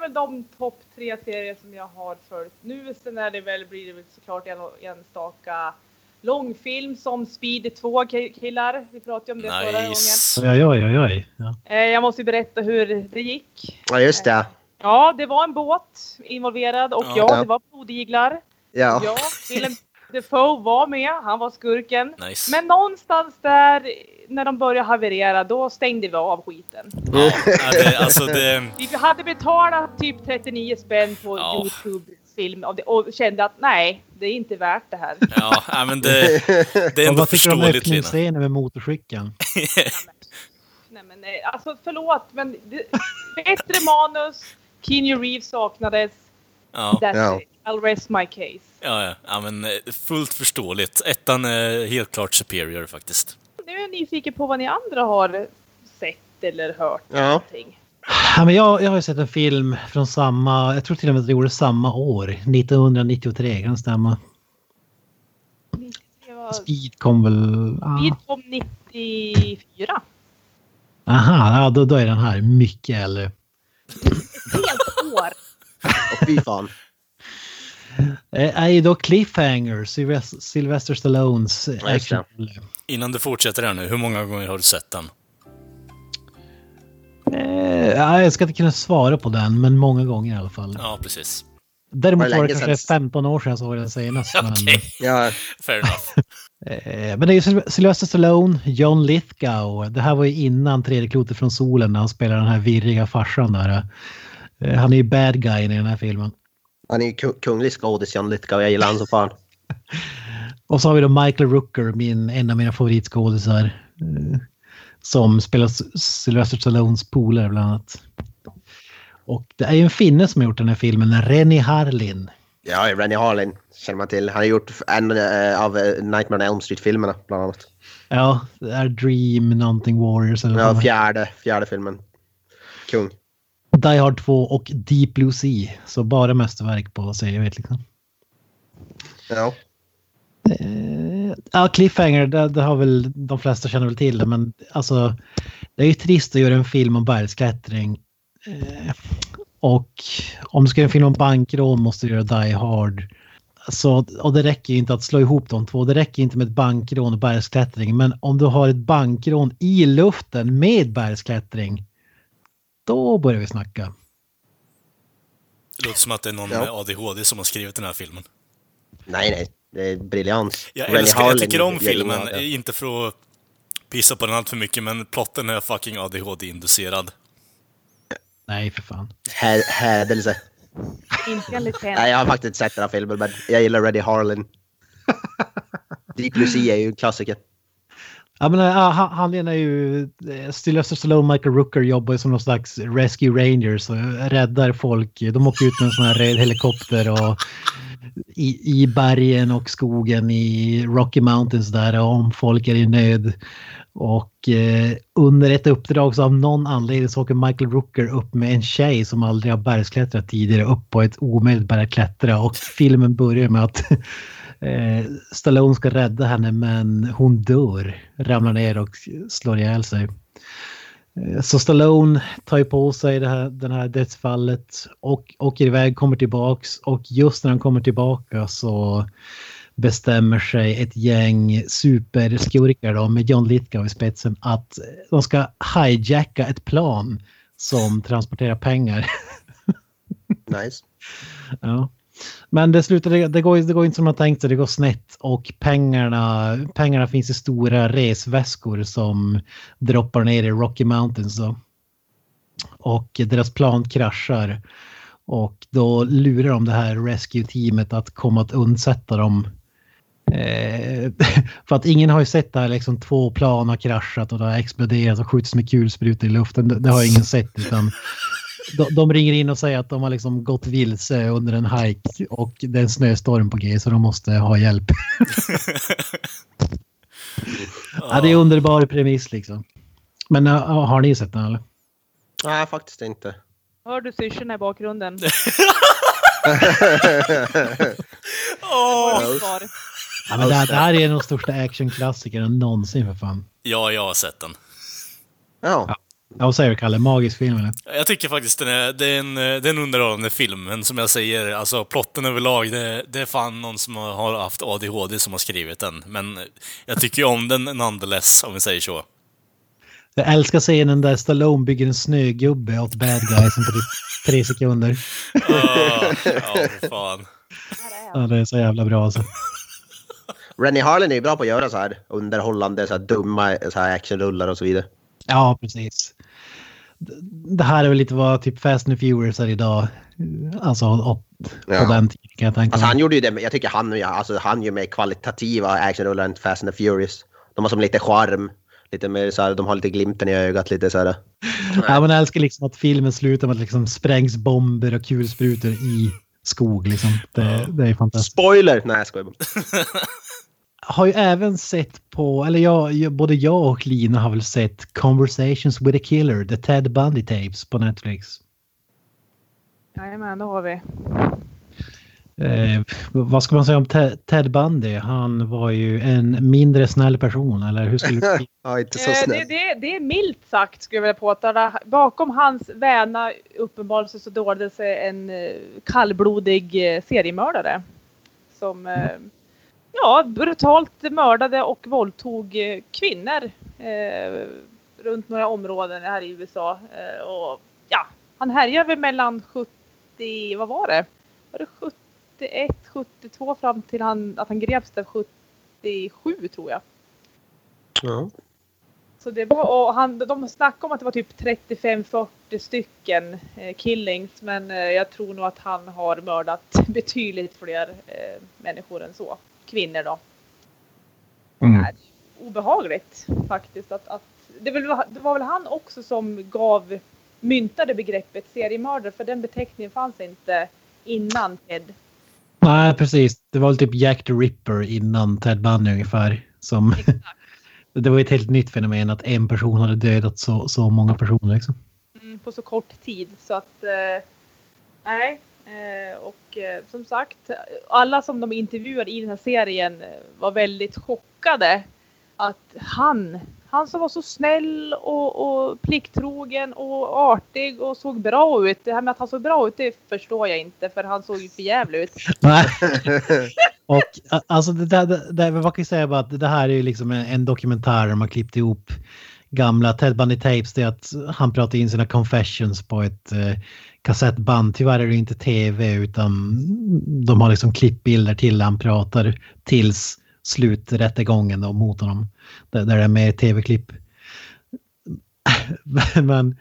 Väl de topp tre serier som jag har följt nu. Sen är det väl, blir det väl såklart en enstaka långfilm som Speed 2 killar. Vi pratade om det förra gången. Nice. Oj, oj, oj, oj. Ja. Eh, Jag måste ju berätta hur det gick. Ja, just det. Ja, det var en båt involverad och Ja. ja, det var blodiglar. Ja. Ja, Willem Dafoe var med, han var skurken. Nice. Men någonstans där när de började haverera, då stängde vi av skiten. Ja, det, alltså det... Vi hade betalat typ 39 spänn på Ja. Youtube-film av det och kände att nej, det är inte värt det här. Ja, men det, det är ändå vad tycker du om förståeligt Lina. med motorcykeln? *laughs* Nej, men, nej, alltså förlåt, men det, bättre manus, Keanu Reeves saknades. Ja, That's Ja. it. I'll rest my case. ja, ja, ja, men eh, fullt förståeligt. Ettan är helt klart superior faktiskt. Nu är jag nyfiken på vad ni andra har sett eller hört. Ja. Någonting. Ja, men jag, jag har ju sett en film från samma, jag tror till och med att det gjorde samma år, 1993, kan det stämma? Var, Speed kom väl... Ah. Speed kom 94. Aha, ja, då, då är den här mycket äldre. Helt år. Fy fan. Är ju då Cliffhanger, Sylvester, Stallones action. Innan du fortsätter här nu, hur många gånger har du sett den? Eh, ja, jag ska inte kunna svara på den, men många gånger i alla fall. Ja, precis. Däremot Var det kanske sedan? 15 år sedan jag såg den senast. *laughs* Okej, Ja, *laughs* fair enough. *laughs* eh, men det är ju Syl- Sylvester Stallone, John Lithgow. Det här var ju innan Tredje klotet från solen när han spelar den här virriga farsan där. Eh, han är ju bad guy i den här filmen. han är ju ku- kunglig skådis, John Lithgow. Jag gillar han som fan. *laughs* Och så har vi då Michael Rooker, min, en av mina favoritskådisar. Eh, som spelar Sylvester Stallones polare bland annat. Och det är ju en finne som har gjort den här filmen, Rennie Harlin. Ja, Rennie Harlin känner man till. Han har gjort en eh, av Nightmare on Elm Street-filmerna, bland annat. Ja, det är Dream någonting Warriors eller Ja, fjärde, fjärde filmen. Kung. Die Hard 2 och Deep Blue Sea. Så bara mästerverk på serier liksom. Ja. Eh, ja, Cliffhanger, det, det har väl de flesta känner väl till det, men alltså det är ju trist att göra en film om bergsklättring. Eh, och om du ska göra en film om bankrån måste du göra Die Hard. Så, och det räcker ju inte att slå ihop de två. Det räcker inte med ett bankrån och bergsklättring. Men om du har ett bankrån i luften med bergsklättring. Då börjar vi snacka. Det låter som att det är någon Ja. med ADHD som har skrivit den här filmen. Nej, nej. Det är briljans. Jag, älskar, jag Harlin tycker om filmen, inte för att pissa på den allt för mycket, men plotten är fucking ADHD-inducerad. Nej, för fan. Hä- Hädelse. Inte enligt Nej, jag har faktiskt inte sett den här filmen, men jag gillar Rennie Harlin. Deep Lucy är ju en klassiker. Ja, men, uh, han, han är ju... Eh, Sylvester Stallone Michael Rooker jobbar ju som någon slags Rescue Rangers och räddar folk. De åker ut med en sån här helikopter och i, i bergen och skogen i Rocky Mountains där om folk är i nöd. Och eh, under ett uppdrag så av någon anledning så åker Michael Rooker upp med en tjej som aldrig har bergsklättrat tidigare upp på ett omöjligt berg att klättra och filmen börjar med att eh, Stallone ska rädda henne men hon dör, ramlar ner och slår ihjäl sig. Eh, Så Stallone tar ju på sig det här, den här dödsfallet och åker iväg, kommer tillbaks och just när han kommer tillbaka så bestämmer sig ett gäng superskurkar då, med John Lithgow i spetsen att de ska hijacka ett plan som transporterar pengar. *laughs* Nice. Ja. Men det slutade, det går, det går inte som man tänkt sig, det går snett och pengarna, pengarna finns i stora resväskor som droppar ner i Rocky Mountains. Då. Och deras plan kraschar. Och då lurar de det här rescue-teamet att komma att undsätta dem. Eh, *laughs* för att ingen har ju sett det här, liksom två plan har kraschat och det har exploderat och skjutits med kulsprutor i luften. Det, det har ingen sett utan de, de ringer in och säger att de har liksom gått vilse under en hike och det är en snöstorm på G så de måste ha hjälp. *laughs* ja, det är underbar premiss liksom. Men har ni sett den eller? Nej, faktiskt inte. Hör du syrsorna i bakgrunden? *laughs* Åh! Svar. Ja, men det, här- det här är den största actionklassikern någonsin för fan. Ja, jag har sett den. Ja, Ja, vad säger du Kalle? Magisk film eller? Jag tycker faktiskt den är, det är en, det är en underhållande film, men som jag säger, alltså plotten överlag, det, det är fan någon som har haft ADHD som har skrivit den. Men jag tycker ju om den nonetheless, om vi säger så. Jag älskar scenen där Stallone bygger en snögubbe åt bad guysen på typ tre sekunder. Uh, ja, för fan. Ja, det är så jävla bra alltså. Rennie Harlan är ju bra på att göra så här underhållande, så här dumma så här actionrullar och så vidare. Ja, precis. Det här är väl lite vad typ Fast and Furious är idag. Alltså på Ja. den tiden kan jag tänka Alltså han mig. gjorde ju det, jag tycker han, alltså, han gör mer kvalitativa actionrullar än Fast and the Furious. De har som lite charm, lite mer så här, de har lite glimten i ögat lite så här. Ja, man älskar liksom att filmen slutar med att liksom sprängs bomber och kulsprutor i skog. Liksom. Det, det är fantastiskt. Spoiler! Nej jag skojar bara. *laughs* Har ju även sett på, eller jag, både jag och Lina har väl sett Conversations with a Killer, The Ted Bundy Tapes på Netflix. Jajamän, det har vi. Eh, vad ska man säga om Te- Ted Bundy? Han var ju en mindre snäll person, eller hur skulle du *laughs* Ja, inte så Eh, snäll. Det, det, det är milt sagt skulle jag vilja påtala. Bakom hans väna uppenbarelse så dolde sig en eh, kallblodig eh, seriemördare. Som eh, ja, brutalt mördade och våldtog eh, kvinnor eh, runt några områden här i USA. Eh, och ja, han härjade väl mellan 70, vad var det? Var det 71, 72 fram till han, att han greps där 77 tror jag. Ja. Så det var, och han, de snackade om att det var typ 35-40 stycken eh, killings men eh, jag tror nog att han har mördat betydligt fler eh, människor än så. Kvinnor då. Mm. Det är obehagligt faktiskt. Att, att, det var väl han också som gav, myntade begreppet seriemördare för den beteckningen fanns inte innan Ted. Nej, precis. Det var väl typ Jack the Ripper innan Ted Bundy ungefär. Som, *laughs* det var ett helt nytt fenomen att en person hade dödat så, så många personer. Liksom. mm, på så kort tid. Så att eh, nej. Eh, och eh, som sagt, alla som de intervjuade i den här serien eh, var väldigt chockade att han, han som var så snäll och, och plikttrogen och artig och såg bra ut. Det här med att han såg bra ut, det förstår jag inte för han såg ju för jävligt ut. Nej. *laughs* Och alltså det där, det, det, man kan ju säga bara att det här är ju liksom en, en dokumentär de har klippt ihop gamla Ted Bundy tapes. Det är att han pratar in sina confessions på ett eh, kassettband. Tyvärr är det inte tv utan de har liksom klippbilder till han pratar tills sluträttegången då mot honom. Där, där det är med tv-klipp. *laughs* men,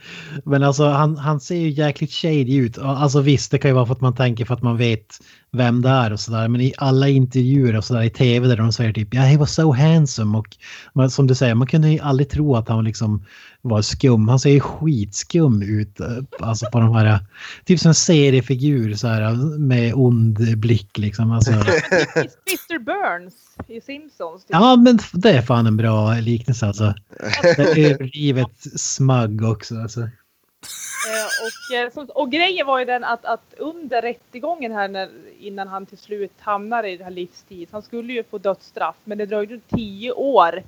men alltså han, han ser ju jäkligt shady ut. Alltså visst, det kan ju vara för att man tänker för att man vet vem det är och sådär. Men i alla intervjuer och sådär i tv där de säger typ ja, he was so handsome och man, som du säger, man kunde ju aldrig tro att han liksom var skum. Han ser ju skitskum ut. eh, Alltså på de här, typ som en seriefigur så här med ond blick liksom. Alltså, *laughs* Mr Burns i Simpsons. typ. ja men det är fan en bra liknelse alltså. Det är överdrivet smug också alltså. Eh, och, eh, och grejen var ju den att, att under rättegången här när, innan han till slut hamnar i det här livstid. Han skulle ju få dödsstraff men det dröjde tio år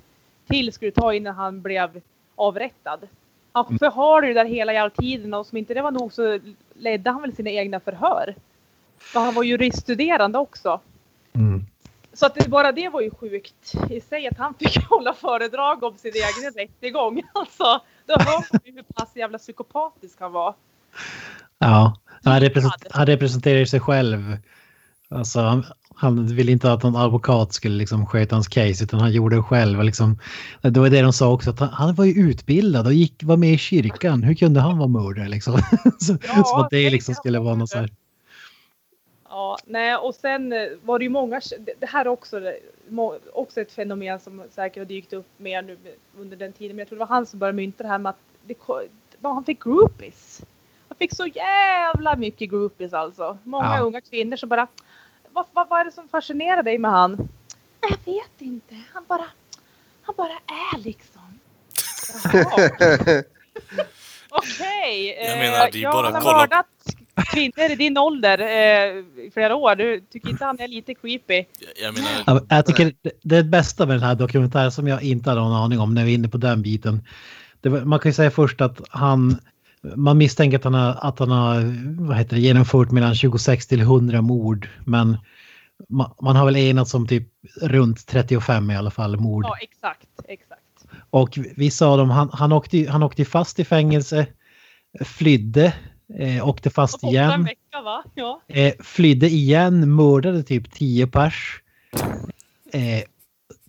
till skulle det ta innan han blev avrättad. Han förhörde ju där hela jävla tiden och som inte det var nog så ledde han väl sina egna förhör. För han var juriststuderande också. Mm. Så att det, bara det var ju sjukt i sig att han *laughs* fick hålla föredrag om sin egen rättegång. Alltså, då hör man ju hur pass jävla psykopatisk han var. Ja, han, represent, han representerar ju sig själv. Alltså, han, han ville inte att någon advokat skulle liksom sköta hans case utan han gjorde det själv. Liksom, det var det de sa också, att han, han var ju utbildad och gick, var med i kyrkan. Hur kunde han vara mördare liksom? *laughs* så, Ja, så att det liksom skulle vara var något så här. Ja, nej och sen eh, var det ju många, det här är också, må- också ett fenomen som säkert har dykt upp mer nu under den tiden, men jag tror det var han som började mynta det här med att det, han fick groupies. Han fick så jävla mycket groupies alltså. Många Ja. unga kvinnor som bara, vad, vad, vad är det som fascinerar dig med han? Jag vet inte, han bara, han bara är liksom. *laughs* Okej. Jag eh, menar, det är jag bara har att kolla- mördat kvinnor i din ålder eh, i flera år. Du tycker inte han är lite creepy? Jag menar, Ja, Jag tycker det- det bästa med den här dokumentären som jag inte hade någon aning om när vi är inne på den biten. det var, man kan ju säga först att han, man misstänker att han har, att han har vad heter det, genomfört mellan 26 till 100 mord. Men man, man har väl enats om typ runt 35 i alla fall mord. Ja, exakt, exakt. Och vissa av dem, han, han, åkte, han åkte fast i fängelse, flydde, eh, åkte fast Och igen, vecka va? Ja. eh, flydde igen, mördade typ 10 pers. Eh,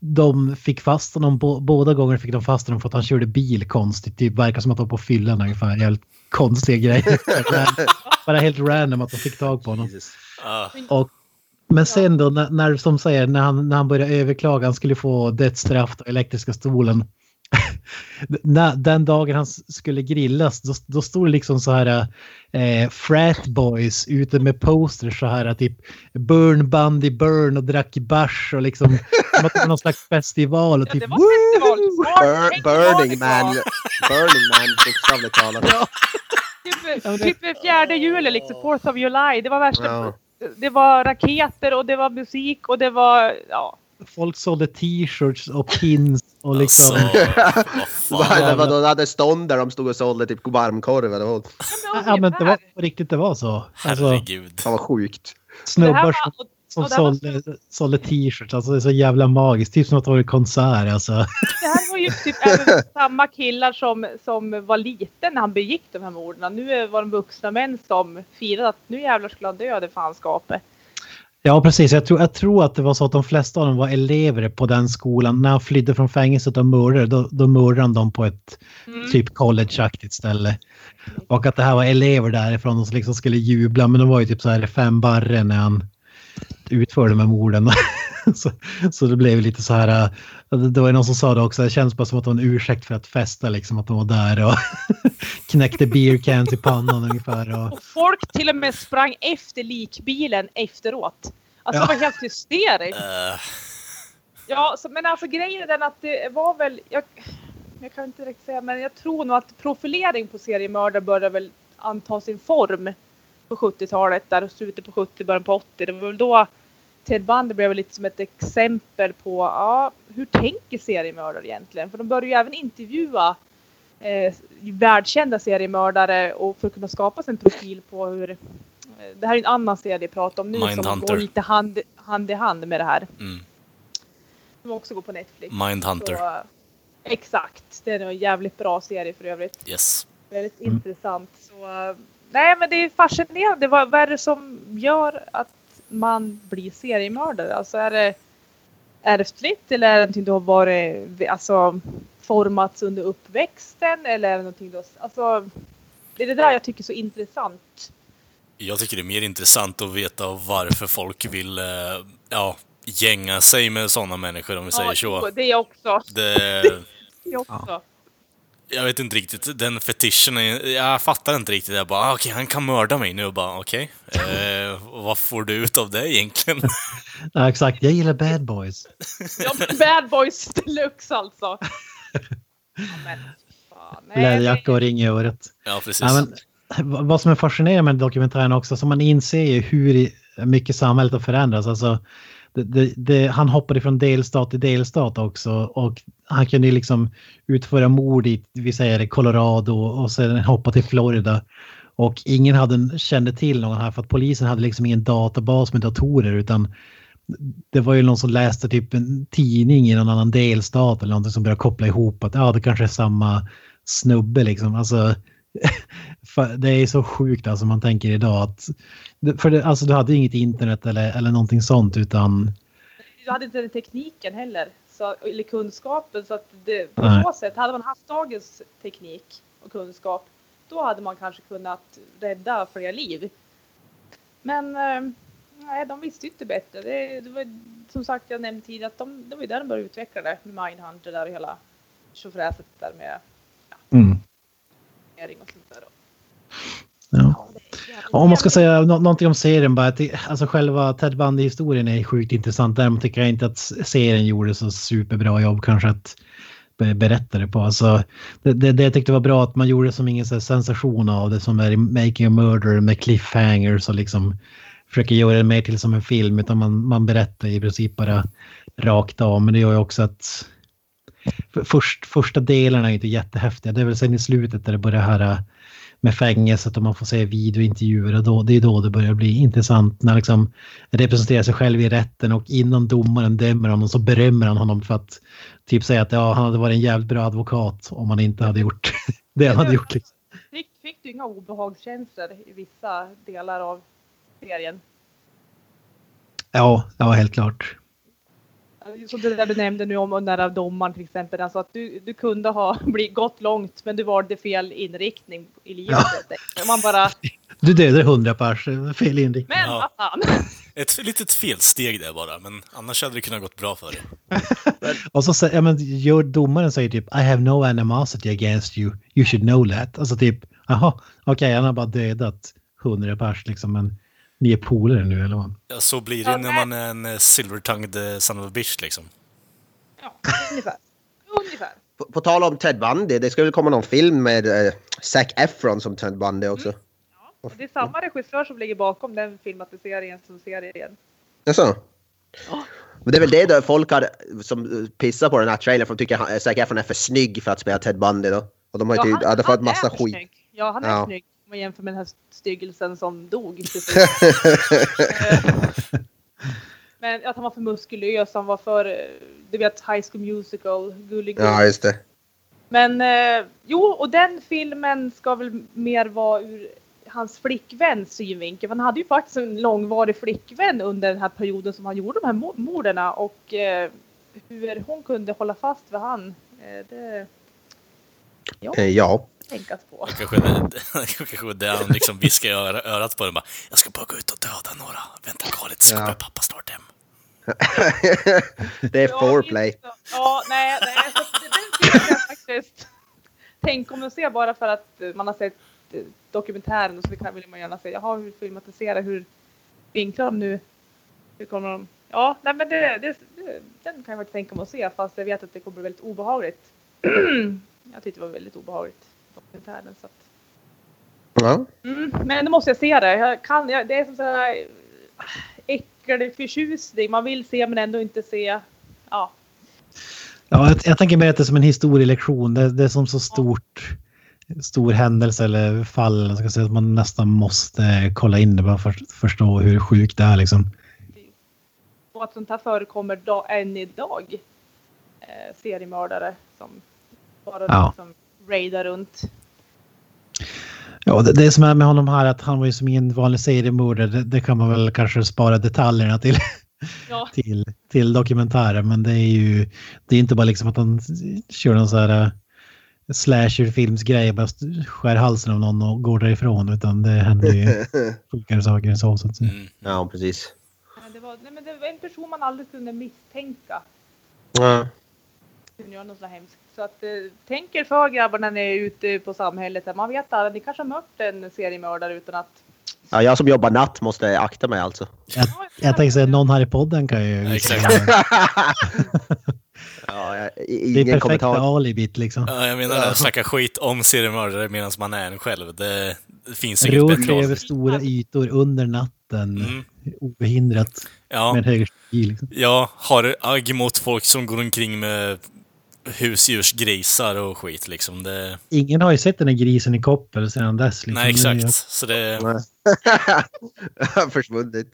de fick fast honom, bå- båda gånger fick de fast honom för att han körde bil konstigt. Typ verkar som att de var på fyllan ungefär. Jävligt konstiga grejer. *laughs* Bara helt random att de fick tag på honom. Ah, Och, men sen då när, när som säger när han, när han började överklaga, han skulle få dödsstraff och elektriska stolen. När, den dagen han skulle grillas, då, då stod det liksom så här eh, frat boys ute med posters så här typ burn bandy burn och drack bärs och liksom som att det var någon slags festival och Ja, typ det var festival. Smart, Bur tänk vad det Burning. Man. Burning Man, bokstavligt talat. *laughs* Typ, typ fjärde juli, liksom, Fourth of July. Det var värsta. Ja. Det var raketer och det var musik och det var, ja. folk sålde t-shirts och pins och liksom. alltså, vad Vad- *laughs* fan. vad De hade stånd där de stod och sålde typ varmkorv eller vad. Ja men det var på riktigt det var så. Alltså, Herregud. Fan vad sjukt. Snubbar var, som, och, som sålde, sålde t-shirts. Alltså det är så jävla magiskt. Typ som att det var en konsert alltså. det här var ju typ *laughs* samma killar som, som var liten när han begick de här morden. Nu var de vuxna män som firade att nu jävlar skulle han dö, det fanskapet. Ja precis, jag tror, jag tror att det var så att de flesta av dem var elever på den skolan. När han flydde från fängelset och mördade, då, då mördade han dem på ett Mm. typ collegeaktigt ställe. Och att det här var elever därifrån som liksom skulle jubla, men de var ju typ så här fem barre när han utförde de här morden. *laughs* *laughs* så, så det blev lite så här, äh, det var ju någon som sa det också, det känns bara som att det var en ursäkt för att festa liksom, att de var där och *laughs* knäckte beer cans i pannan ungefär. Och, Och folk till och med sprang efter likbilen efteråt. Alltså Ja. det var helt hysteriskt. Eh, Ja, så, men alltså grejen är den att det var väl, jag, jag kan inte direkt säga, men jag tror nog att profilering på seriemördare började väl anta sin form på 70-talet, där slutet på 70, början på 80. Det var väl då Ted Bundy blev lite som ett exempel på, ja, hur tänker seriemördare egentligen? För de började ju även intervjua eh, världskända seriemördare och för att kunna skapa sig en profil på hur eh, det här är en annan serie vi pratar om nu som Mindhunter. går lite hand, hand i hand med det här. mm. Som också går på Netflix. Mindhunter. Så, eh, exakt, det är en jävligt bra serie för övrigt. Yes. Väldigt intressant. Så, eh, nej men det är fascinerande. Vad, vad är det som gör att man blir seriemördare? Alltså är det ärftligt eller är det någonting du har varit, alltså formats under uppväxten eller är det någonting du har, alltså det är det där jag tycker är så intressant. Jag tycker det är mer intressant att veta varför folk vill, eh, ja, gänga sig med sådana människor om vi säger Ja, så. jo, Det är också. Det, *laughs* Det är också. Jag vet inte riktigt, den fetischen, är, jag fattar inte riktigt. Jag bara, ah, okej, han kan mörda mig nu. Och bara, okej, eh, vad får du ut av det egentligen? *laughs* ja, exakt, jag gillar bad boys. *laughs* Ja, bad boys deluxe alltså. *laughs* Läderjacka och ring i örat. ja, precis. Ja, men, vad som är fascinerande med dokumentären också, så man inser ju hur mycket samhället har förändrats. Alltså, det, det, han hoppade från delstat till delstat också och han kunde ju liksom utföra mord i, vi säger Colorado och sen hoppa till Florida. Och ingen hade, kände till någon här för att polisen hade liksom ingen databas med datorer utan det var ju någon som läste typ en tidning i någon annan delstat eller någonting som började koppla ihop att ja, det kanske är samma snubbe liksom. Alltså, *laughs* det är så sjukt alltså man tänker idag att för det, alltså du hade inget internet eller, eller någonting sånt utan Du hade inte den tekniken heller. Så, eller kunskapen. Så att det, på Nej. så sätt, hade man haft dagens teknik och kunskap. Då hade man kanske kunnat rädda flera liv. Men eh, nej, de visste inte bättre. Det, det var som sagt, jag nämnde tidigare att de, det var ju där de började utveckla det. Med Mindhunter där och hela tjofräset där med mm. Och sånt där. ja. jävligt- Om man ska säga nå- någonting om serien bara, att det, alltså själva Ted Bundy-historien är sjukt intressant. Däremot tycker jag inte att serien gjorde så superbra jobb kanske att be- berätta det på. Alltså, det, det, det jag tyckte var bra att man gjorde som ingen så sensation av det som är i Making a Murder med cliffhangers och liksom försöker göra det mer till som en film utan man, man berättar i princip bara rakt av. Men det gör ju också att för först, första delarna är inte jättehäftiga. Det är väl sen i slutet där det börjar höra med fängelset och man får se videointervjuer och då, det är då det börjar bli intressant när liksom representerar sig själv i rätten och innan domaren dömer honom så berömmer han honom för att typ säga att ja, han hade varit en jävligt bra advokat om han inte hade gjort *laughs* det han hade gjort. Fick, fick du inga obehagskänslor i vissa delar av serien? Ja, ja, helt klart. Som det där du nämnde nu om den där domaren till exempel. Alltså att du, du kunde ha *laughs* blivit, gått långt men du valde fel inriktning i livet. Ja. Man bara... Du dödade hundra pers, fel inriktning. Men ja. vad fan. *laughs* Ett litet felsteg där bara, men annars hade det kunnat gått bra för dig. *laughs* och så säger, ja men gör domaren säger typ I have no animosity against you, you should know that. Alltså typ, jaha, okej okay, han har bara dödat hundra pers liksom, men ni är polare nu eller vad? Ja, så blir det när man är en eh, silver-tongued eh, son of a bitch liksom. Ja, ungefär. ungefär. På, på, tal om Ted Bundy, det ska väl komma någon film med uh, Zac Efron som Ted Bundy också. Mm. Ja, det är samma regissör som ligger bakom den filmatiseringen som serien. Jaså? Ja. Men det är väl det då folk har, som pissar på den här trailern för de tycker att Zac Efron är för snygg för att spela Ted Bundy då. Och de har ju ja, han, hade fått massa skit. Snygg. Ja, han är ja. snygg om man jämför med den här styggelsen som dog. *laughs* Men att han var för muskulös, han var för, du vet, High School Musical, gullig. Ja, just det. Men eh, jo, och den filmen ska väl mer vara ur hans flickväns synvinkel. Han hade ju faktiskt en långvarig flickvän under den här perioden som han gjorde de här morden och eh, hur hon kunde hålla fast vid han. Eh, det... Ja. Eh, ja tänkas på. Det kanske *laughs* det han liksom viskar i örat på den bara. Jag ska bara gå ut och döda några. Vänta kvar lite så kommer pappa snart hem. *laughs* det är foreplay. Ja, nej, nej. Så den tycker jag faktiskt. Tänk om man ser bara för att man har sett eh, dokumentären och så vill man gärna se, jaha hur filmatiserar, hur vinklar de nu? Hur kommer de? Ja, nej men det, det, det, den kan jag faktiskt tänka mig att se fast jag vet att det kommer bli väldigt obehagligt. *clears throat* jag tyckte det var väldigt obehagligt dokumentären. Så att... Ja. Mm, men då måste jag se det. Jag kan, jag, det är som så här äckelförtjusning. Man vill se men ändå inte se. Ja. Ja, jag, jag tänker mig att det är som en historielektion. Det, det är som så stort stor händelse eller fall, ska säga, att man nästan måste kolla in det bara för att förstå hur sjukt det är liksom. Och att sånt här förekommer dag, än idag. Eh, seriemördare som bara ja. liksom raida runt. Ja, det, det som är med honom här att han var ju som ingen vanlig seriemördare. Det, det, kan man väl kanske spara detaljerna till, *laughs* ja. till, till dokumentären. Men det är ju det är inte bara liksom att han kör någon så här uh, slasherfilmsgrej, bara skär halsen av någon och går därifrån. Utan det händer ju *laughs* sjukare saker än så. så att mm. Ja, precis. det, var, nej, men det var en person man aldrig kunde misstänka. Ja. Kunde göra något så hemskt. Så att, eh, tänk er för grabbar när ni är ute på samhället. Man vet aldrig, ni kanske har mött en seriemördare utan att... Ja, jag som jobbar natt måste akta mig alltså. Jag, jag tänkte säga någon här i podden kan ju... Exakt. ja, *laughs* jag, ingen det är perfekta alibit liksom. Ja, jag menar att snacka skit om seriemördare medan man är en själv. Det, det finns inget Rör bättre. över stora ytor under natten. Mm. Obehindrat. Ja. Med höger liksom. Ja, har agg mot folk som går omkring med husdjursgrisar och skit liksom. Det... Ingen har ju sett den här grisen i koppel sedan dess. Liksom. Nej, exakt. Så det... *laughs* Försvunnit.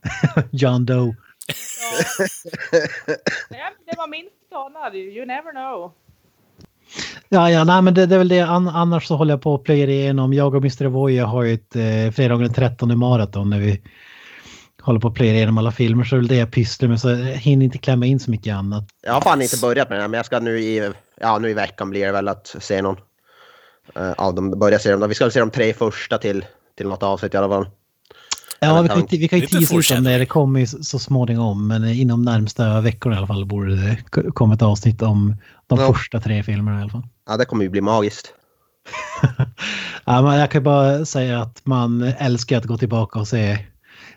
*laughs* John Doe. Ja. det var min skada. You never know. Ja, ja, nej, men det, det är väl det. annars så håller jag på att plöja igenom. Jag och Mr. Voya har ju ett eh, fredagen den 13 maraton när vi håller på att plöja igenom alla filmer så är det det jag pysslar med så jag hinner inte klämma in så mycket annat. Jag har fan inte börjat med den men jag ska nu i, ja, nu i veckan blir det väl att se någon uh, av dem. Börja se dem. Vi ska se de tre första till, till något avsnitt i alla fall. Ja, vi kan, vi kan ju tisa ut om det. Det kommer ju så småningom, men inom närmsta veckorna i alla fall borde det komma ett avsnitt om de ja. första tre filmerna i alla fall. Ja, det kommer ju bli magiskt. *laughs* ja, men jag kan bara säga att man älskar att gå tillbaka och se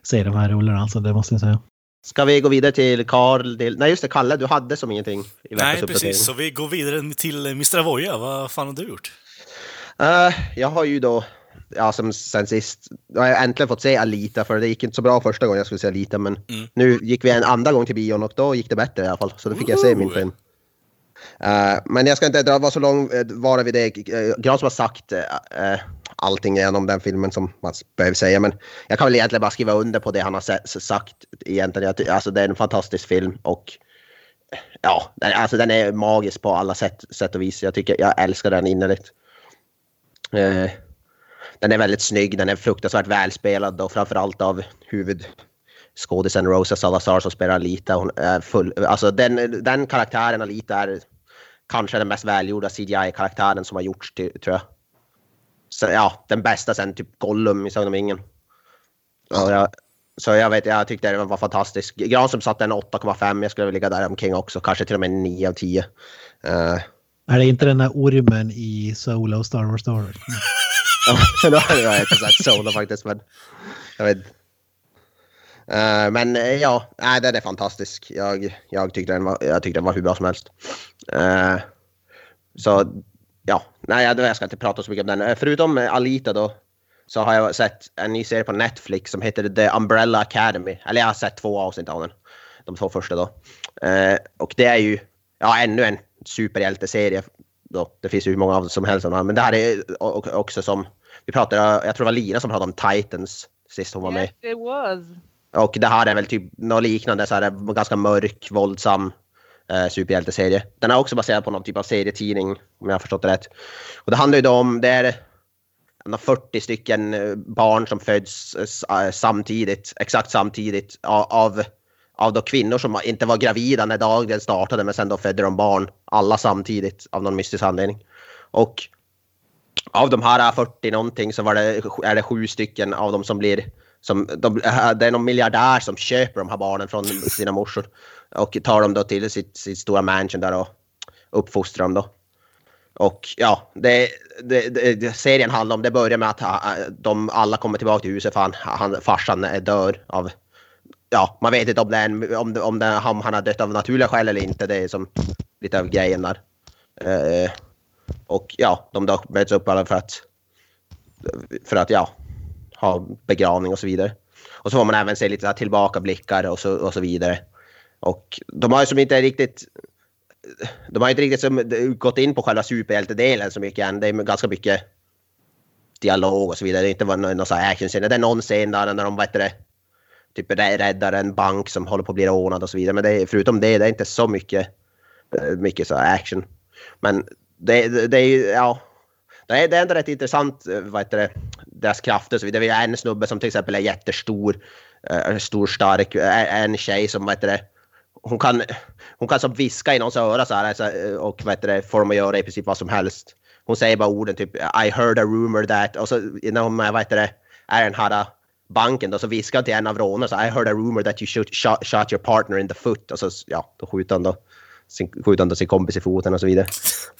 se de här rollerna, alltså det måste jag säga. Ska vi gå vidare till Karl? Nej just det, Kalle, du hade som ingenting i Nej, precis. Så vi går vidare till Mr. Avoya. Vad fan har du gjort? Uh, jag har ju då, ja som sen sist, jag har jag äntligen fått se Alita för det gick inte så bra första gången jag skulle se Alita men mm. nu gick vi en andra gång till bion och då gick det bättre i alla fall. Så då fick Ooh. jag se min film. Eh, men jag ska inte dra vara så lång uh, vara vid det. Uh, Gran som har sagt uh, allting genom den filmen som man behöver säga. Men jag kan väl egentligen bara skriva under på det han har sagt. Egentligen. Alltså det är en fantastisk film och ja, den, alltså den är magisk på alla sätt, sätt och vis. Jag tycker jag älskar den innerligt. Eh, den är väldigt snygg, den är fruktansvärt välspelad och framförallt av huvudskådisen Rosa Salazar som spelar Alita. Hon är full, alltså den, den karaktären Alita är kanske den mest välgjorda CGI-karaktären som har gjorts, tror jag. Ja, den bästa sen typ Gollum i Sagan om ringen. Så jag, så jag vet, jag tyckte den var fantastisk. Granström satte en 8,5. Jag skulle ligga där omkring också. Kanske till och med 9 av 10. Uh, är det inte den där ormen i Solo Star Wars Star Wars? *laughs* ja, då har jag inte sett Solo faktiskt, men jag vet. Uh, men uh, ja, nej, den är fantastisk. Jag, jag, tyckte den var, jag tyckte den var hur bra som helst. Uh, så ja, nej, jag ska inte prata så mycket om den. Förutom Alita då, så har jag sett en ny serie på Netflix som heter The Umbrella Academy. Eller jag har sett två avsnitt av den. De två första då. och det är ju ja, ännu en superhjälteserie. Då. Det finns ju hur många av dem som helst. Men det här är också som, vi pratade, jag tror det var Lina som pratade om Titans sist hon var med. Yes, it was. Och det här är väl typ något liknande, så här, ganska mörk, våldsam eh, superhjälteserie. Den är också baserad på någon typ av serietidning, om jag har förstått det rätt. Och det handlar ju då om, det är 40 stycken eh, barn som föds eh, samtidigt, exakt samtidigt av, av då kvinnor som inte var gravida när dagen startade men sen då födde de barn alla samtidigt av någon mystisk anledning. Och av de här 40 någonting så var det, är det sju stycken av dem som blir som de, eh, det är någon miljardär som köper de här barnen från sina morsor och tar dem då till sitt, sitt stora mansion där och uppfostrar dem då. Och ja, det, det, det, serien handlar om, det börjar med att eh, de alla kommer tillbaka till huset för han, han, farsan dör av, ja, man vet inte om, det är en, om, om det, han, han har dött av naturliga skäl eller inte, det är som lite av grejen där. Eh, och ja, de då möts upp alla för att, för att ja, ha begravning och så vidare. Och så får man även se lite tillbakablickar och så, och så vidare. Och de har ju som inte riktigt de har inte riktigt som, gått in på själva superhjältedelen så mycket än. Det är ganska mycket dialog och så vidare. Det är inte någon, någon actionscen. Det är någon scen där när de vet det, typ räddar en bank som håller på att bli rånad och så vidare. Men det är, förutom det, det är inte så mycket, eh, mycket så action. Men det, det, det är ja, det är, det är ändå rätt intressant, eh, vad heter det, deras krafter och så vidare. Vi har en snubbe som till exempel är jättestor, uh, stor, stark, eh, en tjej som, vad heter det, hon kan, hon kan som viska i någons öra så här, alltså, och vad heter det, får dem att göra i princip vad som helst. Hon säger bara orden typ I heard a rumor that och så när hon vad heter det, är den här banken då så viskar hon till en av rånarna så I heard a rumor that you shoot, shot, shot your partner in the foot och så ja, då skjuter han då sin, skjuter han sin kompis i foten och så vidare.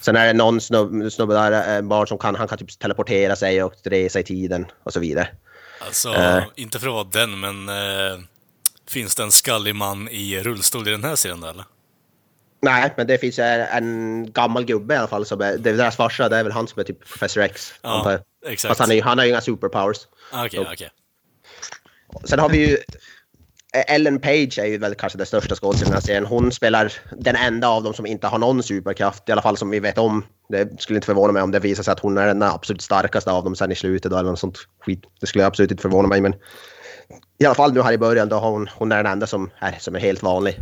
Sen är det någon snubbe, snubbe där, en barn som kan, han kan typ teleportera sig och resa i tiden och så vidare. Alltså, uh, inte för att vara den, men uh, finns det en skallig man i rullstol i den här serien eller? Nej, men det finns en gammal gubbe i alla fall som är, det är deras farsa, det är väl han som är typ Professor X. Ja, exakt. Fast han, är, han har ju inga superpowers. Okej, okay, okej. Okay. Sen har vi ju Ellen Page är ju väl kanske den största skådespelaren i den här serien. Hon spelar den enda av dem som inte har någon superkraft, i alla fall som vi vet om. Det skulle inte förvåna mig om det visar sig att hon är den absolut starkaste av dem sen i slutet då, eller något sånt skit. Det skulle absolut inte förvåna mig, men i alla fall nu här i början då hon, hon är den enda som är, som är helt vanlig.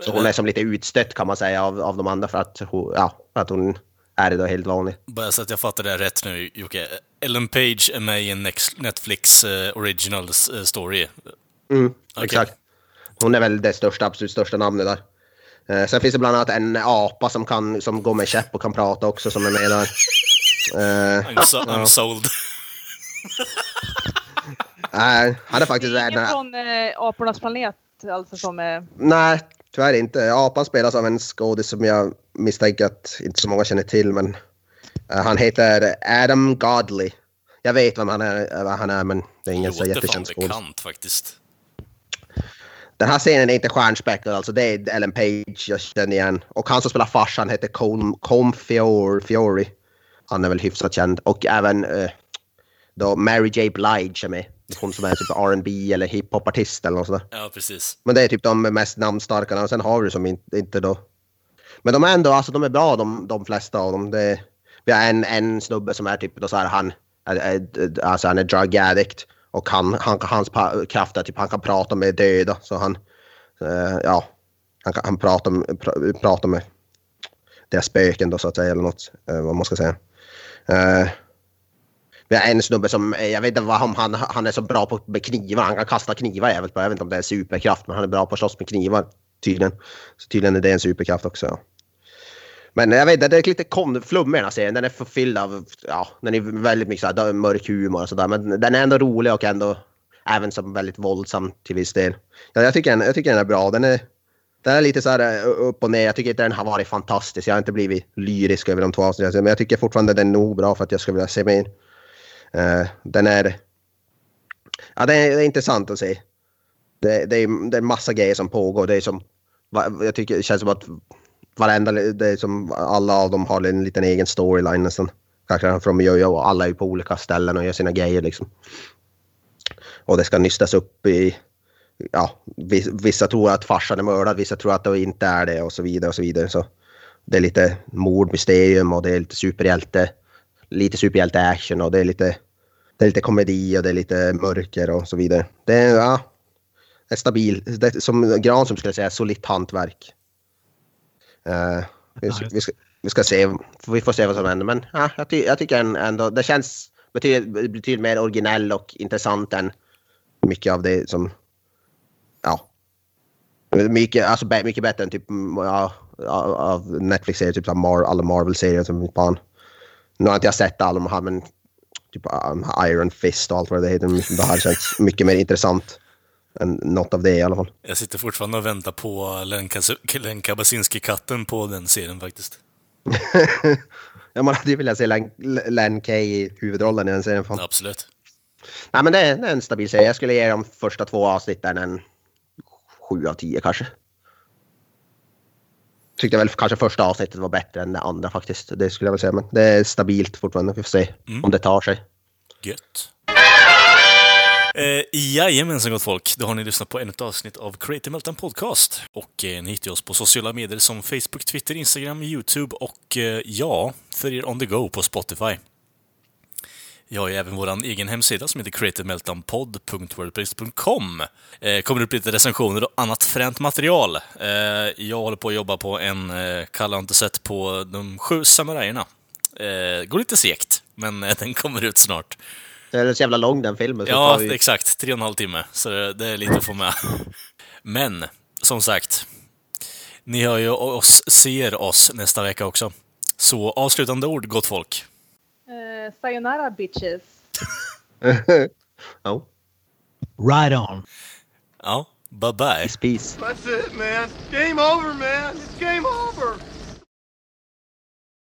Så hon är som lite utstött kan man säga av, av de andra för att, hon, ja, för att hon är då helt vanlig. Bara så att jag fattar det rätt nu Jocke. Ellen Page är med i en Netflix uh, original uh, story. Mm, okay. exakt. Hon är väl det största, absolut största namnet där. Uh, sen finns det bland annat en apa som, kan, som går med käpp och kan prata också som är med där. Uh, *laughs* I'm, so, I'm sold. *laughs* Nej, han är faktiskt... Det är ingen från äh, Apornas planet alltså som är... Nej, tyvärr inte. Apan spelas av en skådis som jag misstänker att inte så många känner till, men uh, han heter Adam Godley. Jag vet vem han är, vad han är men det är ingen så jättekänd skådis. bekant faktiskt. Den här scenen är inte stjärnspäckad, alltså det är Ellen Page jag känner igen. Och han som spelar farsan heter Colm, Colm Fior, Fiori. Han är väl hyfsat känd. Och även uh, då Mary J Blige är med. Hon som är typ *laughs* R&B eller hiphop-artist eller något sådär. Ja, precis. Men det är typ de mest namnstarka. Och sen har du som inte, inte då... Men de är ändå, alltså de är bra de, de flesta av dem. Det, vi har en, en snubbe som är typ då så här, han, är- är- alltså han är drug addict och han, han, hans kraft är typ han kan prata med döda. Så han, eh, ja, han, kan, han pratar, med- pratar med deras spöken då så att säga eller något, eh, vad man ska säga. Eh, vi har en snubbe som, eh, jag vet inte vad om han, han är så bra på med knivar, han kan kasta knivar jävligt bra. Jag vet inte om det är superkraft men han är bra på att slåss med knivar tydligen. Så tydligen är det en superkraft också. Ja. Men jag vet inte, det är lite kom, flummig den här serien. Den är förfylld av, ja, den är väldigt mycket så här, mörk humor och sådär. Men den är ändå rolig och ändå även som väldigt våldsam till viss del. Ja, jag, tycker den, jag tycker den är bra. Den är, den är lite så här upp och ner. Jag tycker inte den har varit fantastisk. Jag har inte blivit lyrisk över de två avsnitten. Men jag tycker fortfarande den är nog bra för att jag skulle vilja se mer. Uh, den är... Ja, det är, är intressant att se. Det, det, är, det är massa grejer som pågår. Det är som... Jag tycker det känns som att varenda, det är som alla av dem har en liten egen storyline nästan. Kanske från Jojo och alla är på olika ställen och gör sina grejer liksom. Och det ska nystas upp i, ja, vissa tror att farsan är mördad, vissa tror att det inte är det och så vidare och så vidare. Så det är lite mordmysterium och det är lite superhjälte, lite superhjälte-action och det är lite, det är lite komedi och det är lite mörker och så vidare. Det är, ja, det är stabil, det är, som Granström skulle säga, solitt hantverk. Eh, vi, ska, vi, ska, vi ska se, vi får se vad som händer. Men ja, jag, ty, jag tycker ändå det känns betydligt, betydligt mer originell och intressant än mycket av det som, ja, mycket, alltså, mycket bättre än typ ja, av Netflix-serier, typ Mar alla Marvel-serier som fan. Nu har inte jag sett alla de här men typ um, Iron Fist och allt vad det heter. Det här känns mycket mer intressant något av det i alla fall. Jag sitter fortfarande och väntar på Len, Kas- Len Kabasinski-katten på den serien faktiskt. *laughs* Ja, man hade ju velat se Len, Len Kay i huvudrollen i den serien. Fan. Absolut. Nej, men det är, det är en stabil serie. Jag skulle ge de första två avsnitten en sju av tio kanske. Tyckte väl kanske första avsnittet var bättre än det andra faktiskt. Det skulle jag väl säga. Men det är stabilt fortfarande. Vi får se om det tar sig. Gött. Eh, jajamensan gott folk, då har ni lyssnat på ännu ett avsnitt av Creative Meltdown Podcast. Och eh, ni hittar oss på sociala medier som Facebook, Twitter, Instagram, YouTube och eh, ja, för er on the go på Spotify. Vi har ju även vår egen hemsida som heter creativemeltdownpod.wordpress.com. Eh, kommer upp lite recensioner och annat fränt material. Eh, jag håller på att jobba på en eh, Kalle har inte sett på de sju samurajerna. Eh, går lite segt, men eh, den kommer ut snart. Det är så jävla lång den filmen. Så Ja, vi... exakt. Tre och en halv timme. Så det, det är lite att få med. Men, som sagt. Ni hör ju oss, ser oss nästa vecka också. Så avslutande ord, gott folk. Eh, sayonara bitches. *laughs* oh. Right on. Ja, bye bye. Peace. That's it, man. Game over, man. It's game over.